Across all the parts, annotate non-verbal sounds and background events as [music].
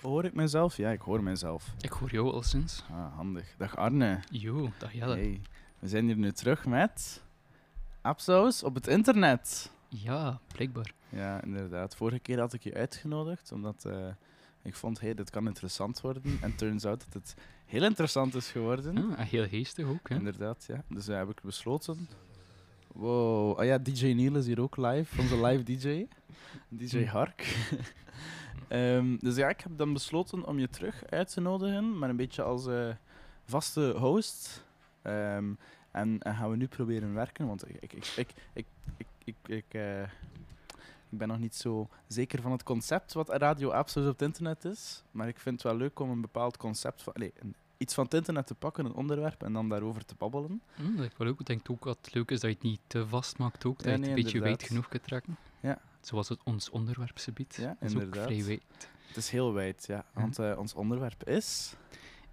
Hoor ik mezelf? Ja, ik hoor mezelf. Ik hoor jou al sinds. Ah, handig. Dag Arne. Jo, dag Jelle. Hey. We zijn hier nu terug met Absaus op het internet. Ja, blijkbaar. Ja, inderdaad. Vorige keer had ik je uitgenodigd, omdat eh, ik vond, hey, dit kan interessant worden. En turns out dat het heel interessant is geworden. Ah, heel geestig ook, hè? Inderdaad, ja. Dus uh, heb ik besloten. Wow. Ah ja, DJ Neil is hier ook live, onze live DJ. [laughs] DJ Hark. um, [laughs] dus ja, ik heb dan besloten om je terug uit te nodigen, maar een beetje als uh, vaste host. Um, en, en, gaan we nu proberen werken, want ik, ik, ik, ik, ik, ik, ik, uh, ik ben nog niet zo zeker van het concept wat Radio Apps op het internet is. Maar ik vind het wel leuk om een bepaald concept van. Een, iets van het internet te pakken, een onderwerp, en dan daarover te babbelen. Mm, dat is wel leuk. Ik denk ook dat het leuk is dat je het niet te vast maakt, ook, dat Ja, je het een beetje wijd genoeg kunt trekken. Ja. Zoals het ons onderwerpsgebied. Ja, dat is ook vrij wijd. Het is heel wijd, ja. Want eh, ons onderwerp is.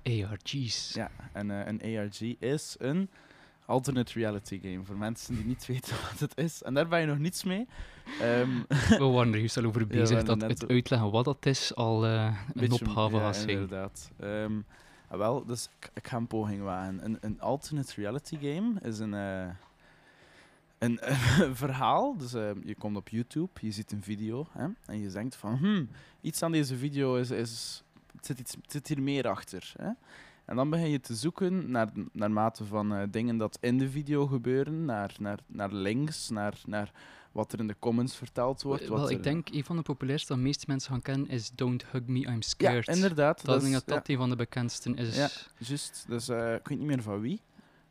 ARG's. Ja, en uh, een ARG is een alternate reality game. Voor mensen die niet [laughs] weten wat het is. En daar ben je nog niets mee. Um, [laughs] We waren er juist al over bezig dat het uitleggen wat dat is al eh, een opgave ja, gaat zijn. inderdaad. Ehm, ah, wel, dus ik, ga een poging wagen. Een, alternate reality game is een, eh, [laughs] een verhaal. Dus eh, je komt op YouTube, je ziet een video hè, en je denkt van, hmm, iets aan deze video is, is zit, iets, zit hier meer achter. Hè. En dan begin je te zoeken naar, naar mate van eh, dingen dat in de video gebeuren, naar, naar, naar links, naar, naar wat er in de comments verteld wordt. wat Wel, ik er- denk een van de populairste dat de meeste mensen gaan kennen is Don't Hug Me, I'm Ja, Scared. inderdaad. Dat, ik is- denk dat ja. dat een van de bekendsten is. Ja. Juist, dus eh, ik weet niet meer van wie.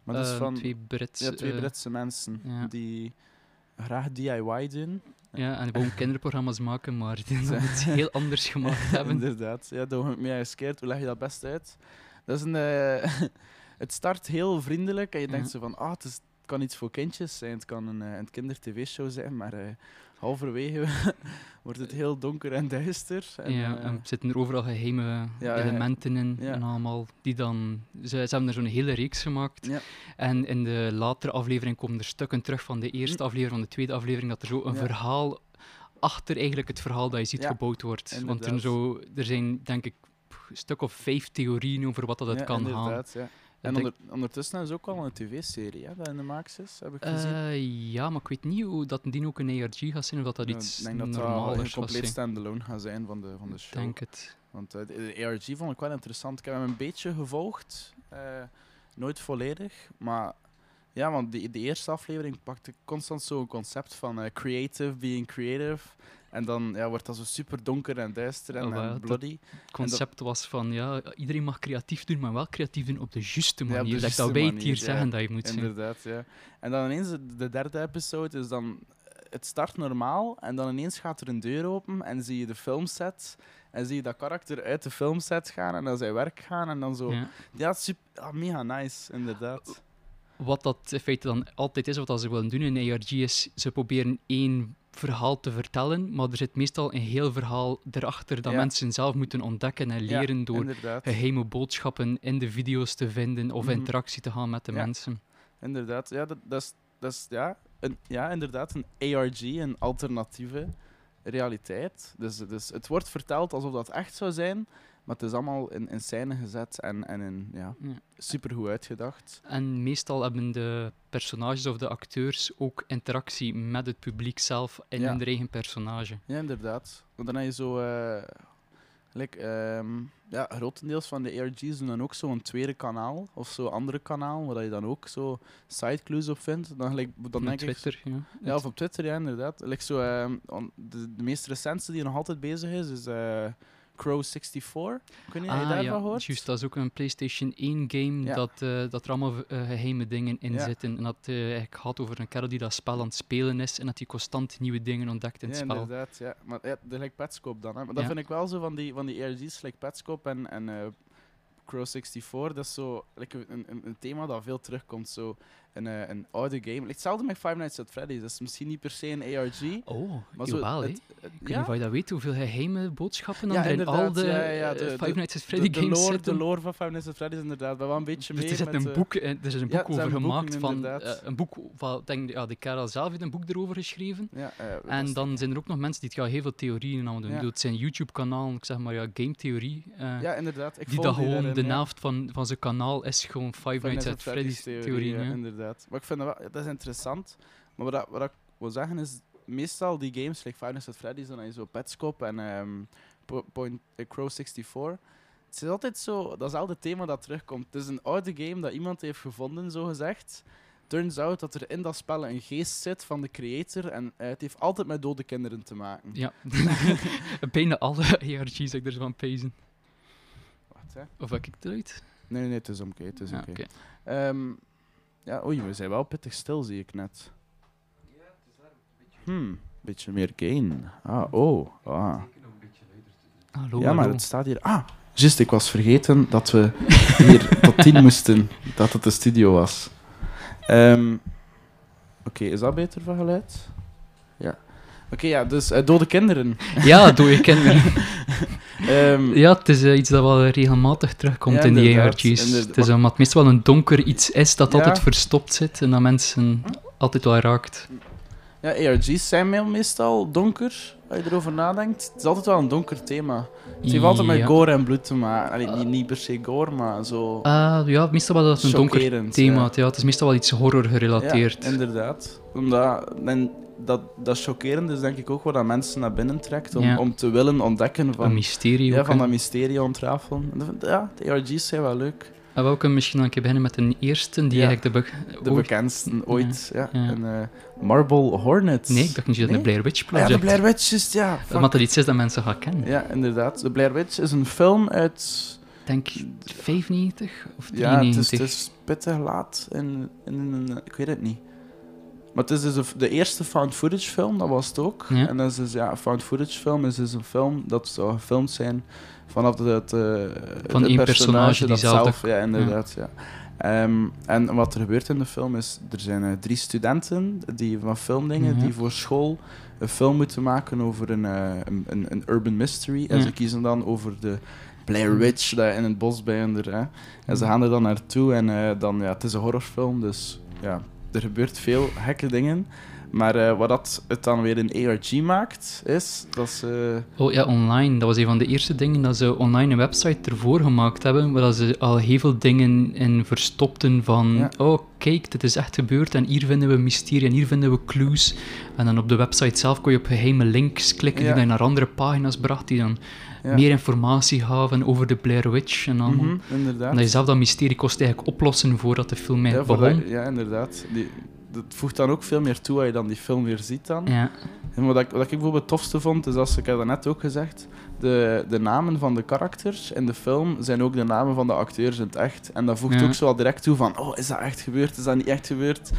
Maar dat is Eh, van twee Brits. ja, twee eh, Britse mensen ja. die graag DIY doen. Ja, en gewoon [laughs] kinderprogramma's maken, maar die dan iets heel anders gemaakt [laughs] hebben. Inderdaad. Ja, Don't Make Me Scared, hoe leg je dat best uit? Dat is een... eh, [laughs] het start heel vriendelijk en je denkt Ja. zo van, ah, het, is, het kan iets voor kindjes zijn, het kan een, eh, een kinder-tv-show zijn, maar eh, halverwege [laughs] wordt het heel donker en duister. En, ja, eh, en er zitten er overal geheime Ja, elementen in Ja. en allemaal die dan... Ze, ze hebben er zo'n hele reeks gemaakt. Ja. En in de latere aflevering komen er stukken terug van de eerste aflevering, van de tweede aflevering, dat er zo een Hm. Verhaal achter eigenlijk het verhaal dat je ziet gebouwd wordt. Want er, zo, er zijn, denk ik, een stuk of vijf theorieën over wat dat het kan gaan. Ja. En onder, ondertussen is ook al een tv-serie hè, dat in de maaks is, heb ik gezien. Eh, ja, maar ik weet niet hoe dat die ook een ARG gaat zijn, of dat dat iets ik denk dat dat een compleet standalone gaat zijn van de, van de Ik show. denk het. Want eh, de, de ARG vond ik wel interessant. Ik heb hem een beetje gevolgd. eh, nooit volledig. Maar ja, want die, de eerste aflevering pakte constant zo'n concept van creative, being creative. En dan ja, wordt dat zo super donker en duister en, Oh, ja, bloody. Het concept was van, ja, iedereen mag creatief doen, maar wel creatief doen op de juiste Ja, op de manier. Juiste dat wij het manier, hier ja. zeggen dat je moet zijn. Inderdaad, ja. En dan ineens, de, de derde episode is dan... Het start normaal en dan ineens gaat er een deur open en zie je de filmset. En zie je dat karakter uit de filmset gaan en naar zijn werk gaan en dan zo... Ja, Ja. super, ah, mega nice, inderdaad. Wat dat in feite dan altijd is, wat ze willen doen in ARG, is ze proberen één verhaal te vertellen, maar er zit meestal een heel verhaal erachter dat Ja. mensen zelf moeten ontdekken en Ja, leren door Inderdaad. geheime boodschappen in de video's te vinden of Mhm. interactie te gaan met de Ja. mensen. Inderdaad, ja, dat, dat is, dat is ja, een, ja, inderdaad een ARG, een alternatieve realiteit. Dus, dus het wordt verteld alsof dat echt zou zijn, maar het is allemaal in, in scène gezet en, en in, ja, Ja. supergoed uitgedacht. En meestal hebben de personages of de acteurs ook interactie met het publiek zelf in Ja. hun eigen personage. Ja, inderdaad. Want dan heb je zo... like, ehm, ja, grotendeels van de ARG's doen dan ook zo'n tweede kanaal, of zo'n andere kanaal, waar je dan ook zo sideclues op vindt. Dan, gelijk, dan Op denk ik... Twitter, ja. Ja, of op Twitter, ja, inderdaad. Like zo, ehm, de meest recente die nog altijd bezig is, is eh, Crow64. Ik weet niet of je Ah, daarvan ja, hoort. juist. Dat is ook een PlayStation 1 game Ja. dat, eh, dat er allemaal eh, geheime dingen in Ja. zitten. En dat eh, eigenlijk gaat over een kerel die dat spel aan het spelen is en dat hij constant nieuwe dingen ontdekt in ja, het spel. inderdaad. Ja. Maar ja, de like Petscope dan. Hè. Maar dat vind ik wel zo van die, van die ARG's, like Petscope en, en eh, Crow64. Dat is zo like een, een, een thema dat veel terugkomt. Zo een, eh, een oude game. Hetzelfde met Five Nights at Freddy's. Dat is misschien niet per se een ARG. Oh, Maar zo, het- het- Ik weet niet of je dat weet, hoeveel geheime boodschappen dan er in al inderdaad, de, ja, ja, eh, de- Five de- Nights at De, Freddy de, games lore, zitten. de lore van Five Nights at Freddy's inderdaad. wel een beetje Dus mee er zit met... een eh, boek, er is een boek over boeken, gemaakt. Van, inderdaad. een boek van, denk, ja, de Karel zelf heeft een boek erover geschreven. En dan zijn er ook nog mensen die het heel veel theorieën aan doen. Het zijn YouTube-kanaal, ik zeg maar ja, game theorie. Ja, inderdaad. Ik die dat gewoon, de helft van, van zijn kanaal is gewoon Five Nights at Freddy's theorie. ja, ja. Inderdaad. Maar ik vind dat wel, dat is interessant. Maar wat, wat ik wil zeggen is, meestal die games, like Five Nights at Freddy's, dan heb je zo Petscop en ehm, Po- Point eh, Crow 64. Het is altijd zo, dat is al het thema dat terugkomt. Het is een oude game dat iemand heeft gevonden, zo gezegd. Turns out dat er in dat spel een geest zit van de creator en eh, het heeft altijd met dode kinderen te maken. Ja. [laughs] Bijna alle [laughs] ARG's ik ervan pezen. Wacht, hè. Of heb ik het eruit? Nee, nee, het is oké. het is oké. oké. Ehm, ja, oei, we zijn wel pittig stil, zie ik net. Hmm, beetje meer gain. Ah, oh. Ah. Hallo, ja, maar het staat hier. Ah, juist, ik was vergeten dat we hier [laughs] tot tien moesten. Dat het de studio was. Ehm, Oké, is dat beter van geluid? Ja. Oké, ja, dus eh, dode kinderen. Ja, dode kinderen. [laughs] Ehm, ja, het is eh, iets dat wel regelmatig terugkomt Ja, in die ARG's. Het is omdat het meestal wel een donker iets is dat Ja. altijd verstopt zit en dat mensen altijd wel raakt. Ja, ARG's zijn me- meestal donker, als je erover nadenkt. Het is altijd wel een donker thema. Het heeft altijd met gore en bloed te maken. Allee, niet, niet per se gore, maar zo Ah, ja, meestal wel dat een donker thema. ja. Ja. het is meestal wel iets horror gerelateerd. Ja, inderdaad. Omdat, en dat, dat chockerend is denk ik ook wat dat mensen naar binnen trekt, om, Ja. om te willen ontdekken een van, mysterie ja, van dat mysterie ontrafelen. En Ja, de ARG's zijn wel leuk. En we kunnen misschien een keer beginnen met de eerste, die Ja. eigenlijk de... be- De ooit- bekendste ooit. Ja. Eh, Marble Hornets. Nee, ik dacht niet dat Nee? een Blair Witch Ah ja, de Project. Blair Witch, juist, ja. fuck. Omdat dat iets is dat mensen gaan kennen. Ja, inderdaad. De Blair Witch is een film uit Ik denk 95 of Ja, het is, 93. het is pittig laat. In, in, in- ik weet het niet. Maar het is dus de eerste found footage film, dat was het ook. Ja. En dat is dus, ja, een found footage film is dus een film dat zou gefilmd zijn vanaf het, eh, Van het één personage die dat zelf ja, inderdaad, ja. Ehm, en wat er gebeurt in de film is, er zijn eh, drie studenten die van filmdingen die voor school een film moeten maken over een, eh, een, een, een urban mystery. En ze kiezen dan over de Blair Witch dat in het bos bij. Hè. En ze gaan er dan naartoe en dan, ja, het is een horrorfilm, dus ja, er gebeurt veel gekke dingen. Maar eh, wat dat het dan weer een ARG maakt, is dat ze... Oh ja, online. Dat was een van de eerste dingen dat ze online een website ervoor gemaakt hebben, waar ze al heel veel dingen in verstopten van Ja. oh, kijk, dit is echt gebeurd en hier vinden we mysterie en hier vinden we clues. En dan op de website zelf kon je op geheime links klikken Ja. die je naar andere pagina's bracht, die dan Ja. meer informatie gaven over de Blair Witch en allemaal. Mhm, inderdaad. En dat je zelf dat mysterie kost eigenlijk oplossen voordat de film ja, eigenlijk voordat- begon. ja, inderdaad. Die, dat voegt dan ook veel meer toe als je dan die film weer ziet dan. Ja. En wat ik, wat ik bijvoorbeeld het tofste vond, is als ik heb dat net ook gezegd, de, de namen van de karakters in de film zijn ook de namen van de acteurs in het echt. En dat voegt Ja. ook zo al direct toe van, oh, is dat echt gebeurd? Is dat niet echt gebeurd?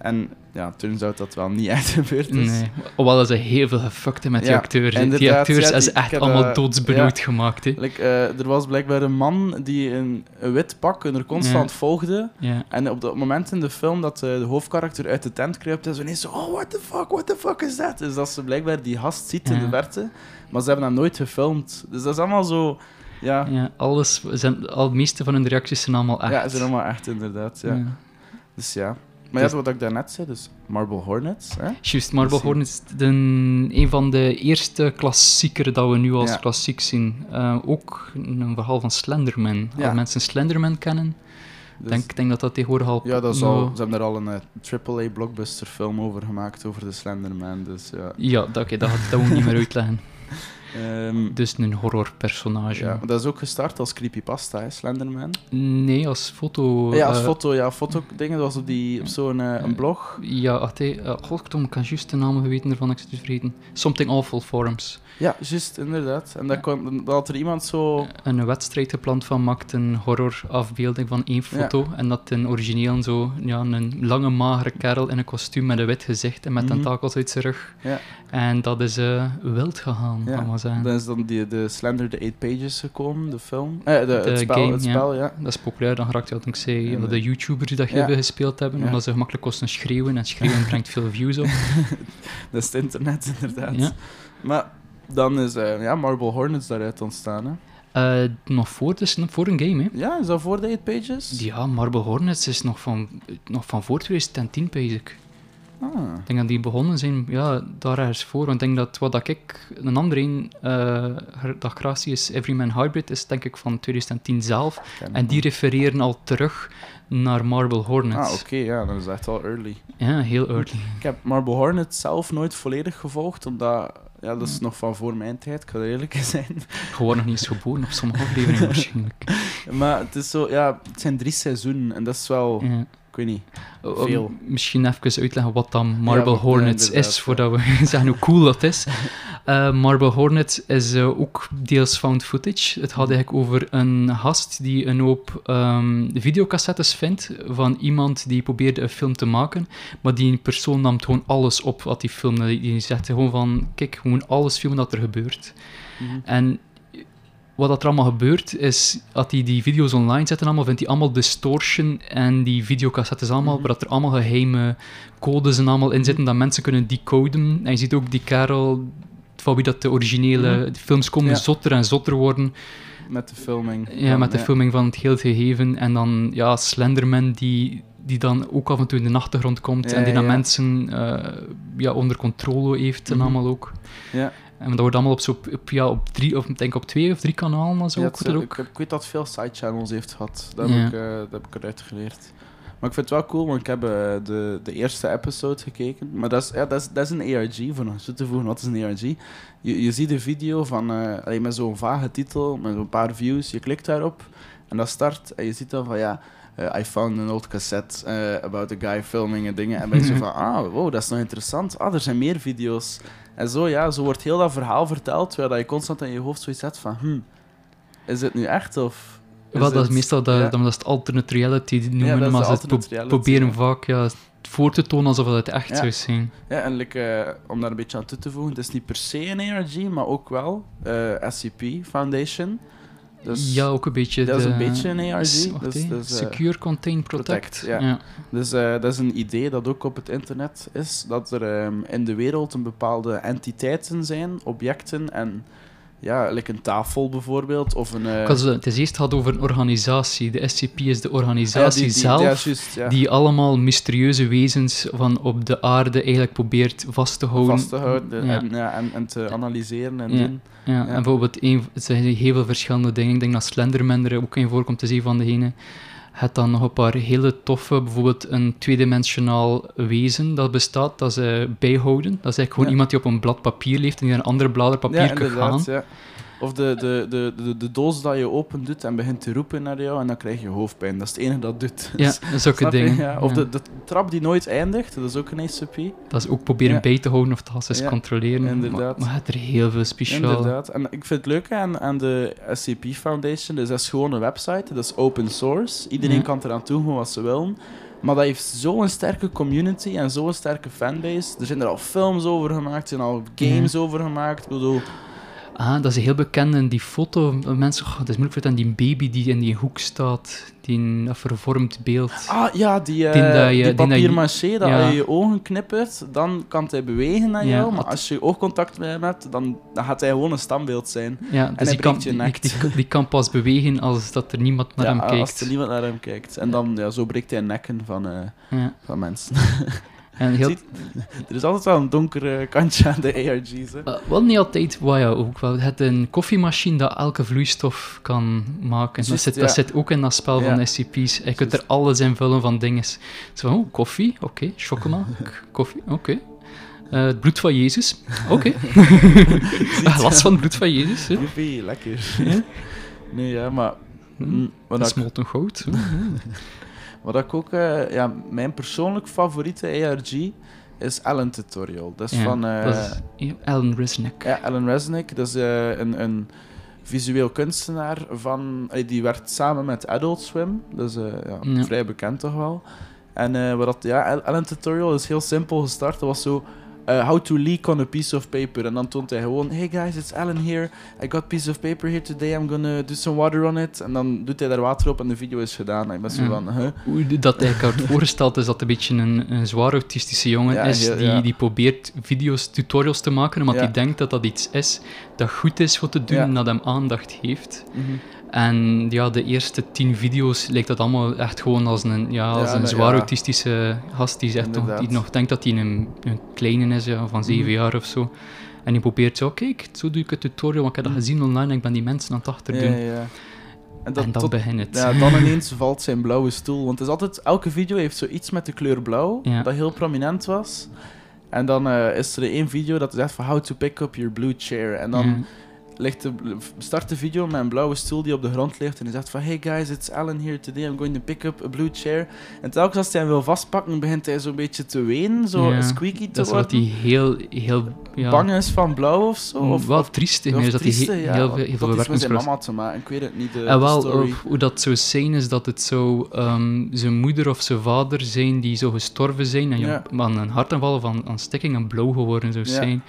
En ja, turns out dat wel niet [laughs] echt gebeurd is. Nee, hoewel dat ze heel veel gefuckten met die Ja, acteurs. Die acteurs ja, die- ze echt heb, allemaal eh, doodsbenauwd gemaakt. Hè. Like, eh, er was blijkbaar een man die een wit pak er constant volgde. Ja. En op dat moment in de film dat eh, de hoofdkarakter uit de tent kruipt, is ze ineens zo, oh, what the fuck, what the fuck is that? Dus dat ze blijkbaar die gast ziet in de verte, maar ze hebben hem nooit gefilmd. Dus dat is allemaal zo, ja, Ja, alles, zijn, al het meeste van hun reacties zijn allemaal echt. ja, ze zijn allemaal echt inderdaad. Ja. Dus ja. Maar ja, wat ik daarnet zei, dus Marble Hornets, hè? Juist, Marble Dus, Hornets is een van de eerste klassieker dat we nu als Ja. klassiek zien. Eh, ook een verhaal van Slenderman. Ja. Als mensen Slenderman kennen, Dus- denk ik denk dat dat tegenwoordig al... ja, dat is al, ze hebben er al een eh, AAA-blockbuster film over gemaakt, over de Slenderman, dus ja. Ja, dat, oké, dat, dat moet ik niet meer [laughs] uitleggen. Ehm, Dus een horrorpersonage. ja, dat is ook gestart als creepypasta, hè, Slenderman. Nee, als foto... ja, als eh, foto, ja, foto-dingen, dat was op, die, op zo'n eh, een blog. Ja, wacht, hé. Uh, God, ik kan juist de naam geweten ervan, ik zit het vergeten. Something Awful Forums. Ja, juist, inderdaad. En dat, Ja. kon, dat had er iemand zo... een wedstrijd gepland van maakt een horrorafbeelding van één foto. En dat in origineel zo ja, een lange, magere kerel in een kostuum met een wit gezicht en met Mhm. tentakels uit zijn rug. Ja. En dat is eh, wild gegaan, Ja, kan maar zeggen. Dan is dan die, de Slender the Eight Pages gekomen, de film. Eh, de, De het spel, game, het ja. spel, ja. Dat is populair, dan geraakt je wat ik zei, de, eh, YouTubers die dat ja. hebben gespeeld hebben, Ja. omdat ze gemakkelijk kosten schreeuwen en schreeuwen [laughs] brengt veel views op. [laughs] Dat is het internet, inderdaad. Ja. Maar dan is eh, ja, Marble Hornets daaruit ontstaan, hè. Eh, nog voor, dus, voor een game, hè. Ja, is dat voor de Eight Pages? Ja, Marble Hornets is nog van, nog van voor 2010, pees ik. Ah, Ik denk dat die begonnen zijn, ja, daar ergens voor. Want ik denk dat wat dat ik, een andere een, eh, dat gratie is Everyman Hybrid, is denk ik van 2010 zelf. ken En die refereren al terug naar Marble Hornets. Ah, oké, ja, dat is echt wel early. Ja, heel early. Ik heb Marble Hornets zelf nooit volledig gevolgd, omdat... Ja, dat is nog van voor mijn tijd, ik ga er eerlijk in zijn. [laughs] Gewoon nog niet eens geboren op sommige afleveringen [laughs] waarschijnlijk. Maar het is zo, ja, het zijn drie seizoenen en dat is wel, Ja. Ik weet niet. Veel. Misschien even uitleggen wat dan Marble Ja, Hornets is, voordat we [laughs] zeggen hoe cool dat is. [laughs] Eh, Marble Hornets is eh, ook deels found footage. Het gaat Mhm. eigenlijk over een gast die een hoop ehm, videocassettes vindt van iemand die probeerde een film te maken, maar die persoon nam gewoon alles op wat die filmde. Die- Die zegt gewoon van, kijk, gewoon alles filmen dat er gebeurt. Mhm. En wat er allemaal gebeurt, is dat hij die video's online zetten, allemaal, vindt hij allemaal distortion en die videocassettes allemaal, Mhm. waar dat er allemaal geheime codes en allemaal in zitten, dat mensen kunnen decoden. En je ziet ook die kerel, van wie dat de originele Mhm. films komen, Ja. zotter en zotter worden. Met de filming. Ja, met de filming van het heel gegeven. En dan, ja, Slenderman, die, die dan ook af en toe in de achtergrond komt Ja, en die dan mensen eh, ja, onder controle heeft en Mhm. allemaal ook. Ja, En dat wordt allemaal op, zo, op, ja, op, drie, of ik denk op twee of drie kanalen, zo ja het- ik, ik weet dat veel side-channels heeft gehad. Dat Ja. heb, ik, eh, dat heb ik eruit geleerd. Maar ik vind het wel cool, want ik heb eh, de, de eerste episode gekeken. Maar dat is, ja, dat is, dat is een ARG, voor eens toe te voegen, wat is een ARG? Je, je ziet de video van, allee, met zo'n vage titel, met zo'n paar views, je klikt daarop en dat start en je ziet dan van ja... I found an old cassette about a guy filming en dingen. En ben je zo [laughs] van, ah, wow, dat is nog interessant. Ah, er zijn meer video's. En zo, ja, zo wordt heel dat verhaal verteld, terwijl dat je constant in je hoofd zoiets hebt van, hm, is het nu echt of... Wel, dat is meestal dat, ja. dan is het alternate reality die noemen, dat maar ze pro- proberen ja. vaak ja, voor te tonen alsof het echt zou zijn. Ja, en like, eh, om daar een beetje aan toe te voegen, het is niet per se een ARG, maar ook wel eh, SCP Foundation. Dus, ja, ook een beetje. dat is de- een beetje een ARG, s- dus- dus, eh, Secure, Contain, Protect. Protect, ja. dus eh, dat is een idee dat ook op het internet is, dat er ehm, in de wereld een bepaalde entiteiten zijn, objecten en ja, like een tafel bijvoorbeeld, of een... Ik had zo- Het is eerst gehad over een organisatie. De SCP is de ja, organisatie die- die- zelf. ja, juist, ja. Die allemaal mysterieuze wezens van op de aarde eigenlijk probeert vast te houden. vast te houden en, en, en te analyseren en Ja. doen. Ja, Ja. en bijvoorbeeld, een, het zijn heel veel verschillende dingen. Ik denk dat Slenderman er ook in voorkomt, te zien van degene. Het dan nog een paar hele toffe, bijvoorbeeld een tweedimensionaal wezen dat bestaat, dat ze bijhouden. Dat is eigenlijk gewoon Ja. iemand die op een blad papier leeft en die naar een andere blader papier kan gaan. Of de, de, de, de, de doos dat je open doet en begint te roepen naar jou en dan krijg je hoofdpijn. Dat is het enige dat doet. Ja, [laughs] zulke Snap je? dingen. Ja. Of. De, de trap die nooit eindigt, dat is ook een SCP. Dat is ook proberen Ja. bij te houden of dat ze Ja, controleren. inderdaad. Maar, maar het er heel veel speciaal. Inderdaad. En ik vind het leuk aan, aan de SCP Foundation, dus dat is gewoon een website, dat is open source. Iedereen kan eraan toevoegen wat ze willen. Maar dat heeft zo'n sterke community en zo'n sterke fanbase. Er zijn er al films over gemaakt, er zijn al games over gemaakt. Ik bedoel, Ah, dat is heel bekend. En die foto, eh, mensen, oh, het is moeilijk aan die baby die in die hoek staat, die een dat vervormd beeld. Ah ja, die, eh Die dat je- die die dat je- papier-maché, dat ja. als je je ogen knippert, dan kan hij bewegen naar Ja, jou. Maar dat- als je oogcontact met hem hebt, dan, dan gaat hij gewoon een standbeeld zijn. Ja, hij dus die kan, je die, die, die kan pas bewegen als dat er niemand naar ja, hem Als kijkt. er niemand naar hem kijkt. En dan, ja, zo breekt hij nekken van, eh, Ja. van mensen. [laughs] En heel, Ziet- er is altijd wel een donker eh, kantje aan de ARG's. Hè. eh, wel niet altijd, ja, ook wel. Het is een koffiemachine dat elke vloeistof kan maken. dat, zit, ja. dat zit ook in dat spel Ja. van SCP's. Je kunt er alles in vullen van dingen. Zo oh, koffie, oké. K- [laughs] koffie, oké. Eh, het bloed van Jezus, oké. [laughs] [laughs] Glas van het bloed van Jezus, hè. Lekker. Nee, ja, maar... Hm, mm, wat, ik, Smolten goud. Wat ik ook... eh, ja, mijn persoonlijk favoriete ARG is Alan Tutorial. Dat is Ja, van eh, dat is ja, Alan Resnick. ja, Alan Resnick. Dat is eh, een, een visueel kunstenaar van... die werkt samen met Adult Swim. Dat is ja, Ja. vrij bekend toch wel. En wat dat, ja, Al- Alan Tutorial is heel simpel gestart. Dat was zo... eh, how to leak on a piece of paper. En dan toont hij gewoon... Hey guys, it's Alan here. I got a piece of paper here today. I'm gonna do some water on it. En dan doet hij daar water op en de video is gedaan. Ik ben zo Ja. van... Huh? Hoe dat eigenlijk wordt [laughs] voorgesteld is dat een beetje een, een zwaar autistische jongen Ja, is heel- die, ja. die probeert video's, tutorials te maken, omdat Ja. hij denkt dat dat iets is dat goed is voor te doen en dat hem aandacht heeft. Mhm. En ja, de eerste tien video's lijkt dat allemaal echt gewoon als een, ja, als Ja, een zwaar ja. autistische gast die, zegt nog, die nog denkt dat hij een, een kleine is, ja, van zeven Mhm. jaar of zo. En die probeert zo, kijk, zo doe ik het tutorial, want ik heb dat Mhm. gezien online en ik ben die mensen aan het achterdoen. Ja. En, dat, en dan tot- begint het. ja, dan [laughs] ineens valt zijn blauwe stoel. Want het is altijd, elke video heeft zoiets met de kleur blauw, dat heel prominent was. En dan eh, is er één video dat zegt van how to pick up your blue chair. En dan Ja. ligt de, start de video met een blauwe stoel die op de grond ligt. En hij zegt van hey guys, it's Alan here today. I'm going to pick up a blue chair. En telkens als hij hem wil vastpakken, begint hij zo'n beetje te wenen. Zo Ja, squeaky te Dat is wat worden. hij heel, heel ja, Bang is van blauw of zo. Mm, Of, wel of, triestig of is dat hij trieste, he- ja, heel, heel veel iets met zijn mama te maken. Ik weet het niet, de, En de Eh, wel, story. of hoe dat zou zijn, is dat het zo ehm, zijn moeder of zijn vader zijn die zo gestorven zijn en je aan een hartaanval van aan stikking en blauw geworden zou zijn.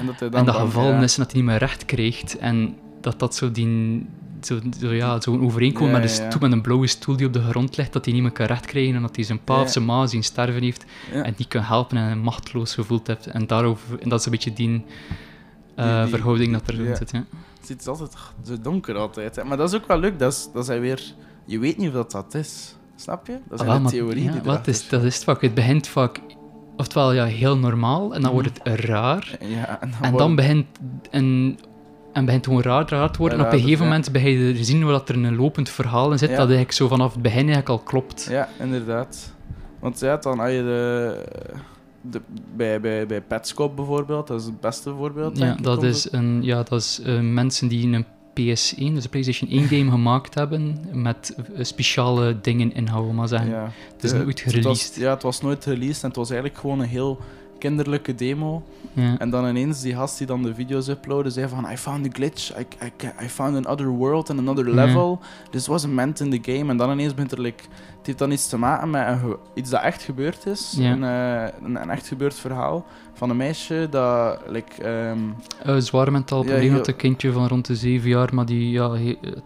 En dat hij dan En dat bang- gevallen ja. is en dat hij niet meer recht krijgt. En dat dat zo die... Zo, zo, ja, zo'n overeenkomt Ja, met, een ja, stoel, met een blauwe stoel die op de grond ligt, dat hij niet meer kan recht krijgen en dat hij zijn pa Ja. of zijn ma zien sterven heeft en die kan helpen en een machteloos gevoeld heeft. En, daarover, en dat is een beetje die, Die- die- verhouding dat ja. zit. Ja. Het is altijd zo donker altijd. Hè. Maar dat is ook wel leuk. Dat is, dat hij weer... Je weet niet of dat, dat is. Snap je? Dat is Ah, theorie die het is, dat is het vaak. Het begint vaak, oftewel ja, heel normaal, en dan wordt het raar. zit. Ja, en dan, En wordt- dan begint een, en begint gewoon raar, raar te worden. En op een Raar, gegeven ja. moment begin je te zien dat er een lopend verhaal in zit, Ja. dat eigenlijk zo vanaf het begin eigenlijk al klopt. Ja, inderdaad. Want ja, dan had je de... de bij, bij, bij Petscop bijvoorbeeld, dat is het beste voorbeeld. Ja, dat is, een, ja, dat is eh, mensen die een PS1, dus een PlayStation 1 game gemaakt hebben, met eh, speciale dingen inhouden, maar zeggen. Ja. Het is De- nooit het was- gereleased. ja, het was nooit released en het was eigenlijk gewoon een heel kinderlijke demo. Ja. En dan ineens die gast die dan de video's uploadde, zei van I found a glitch, I, I, I found another world and another Ja. level. This wasn't meant in the game. En dan ineens begint er, like, het heeft dan iets te maken met een iets dat echt gebeurd is. Ja. Een, eh, een, een echt gebeurd verhaal van een meisje dat, like, ehm, Eh, zware mentaal probleem dat een kindje van rond de zeven jaar, maar die ja,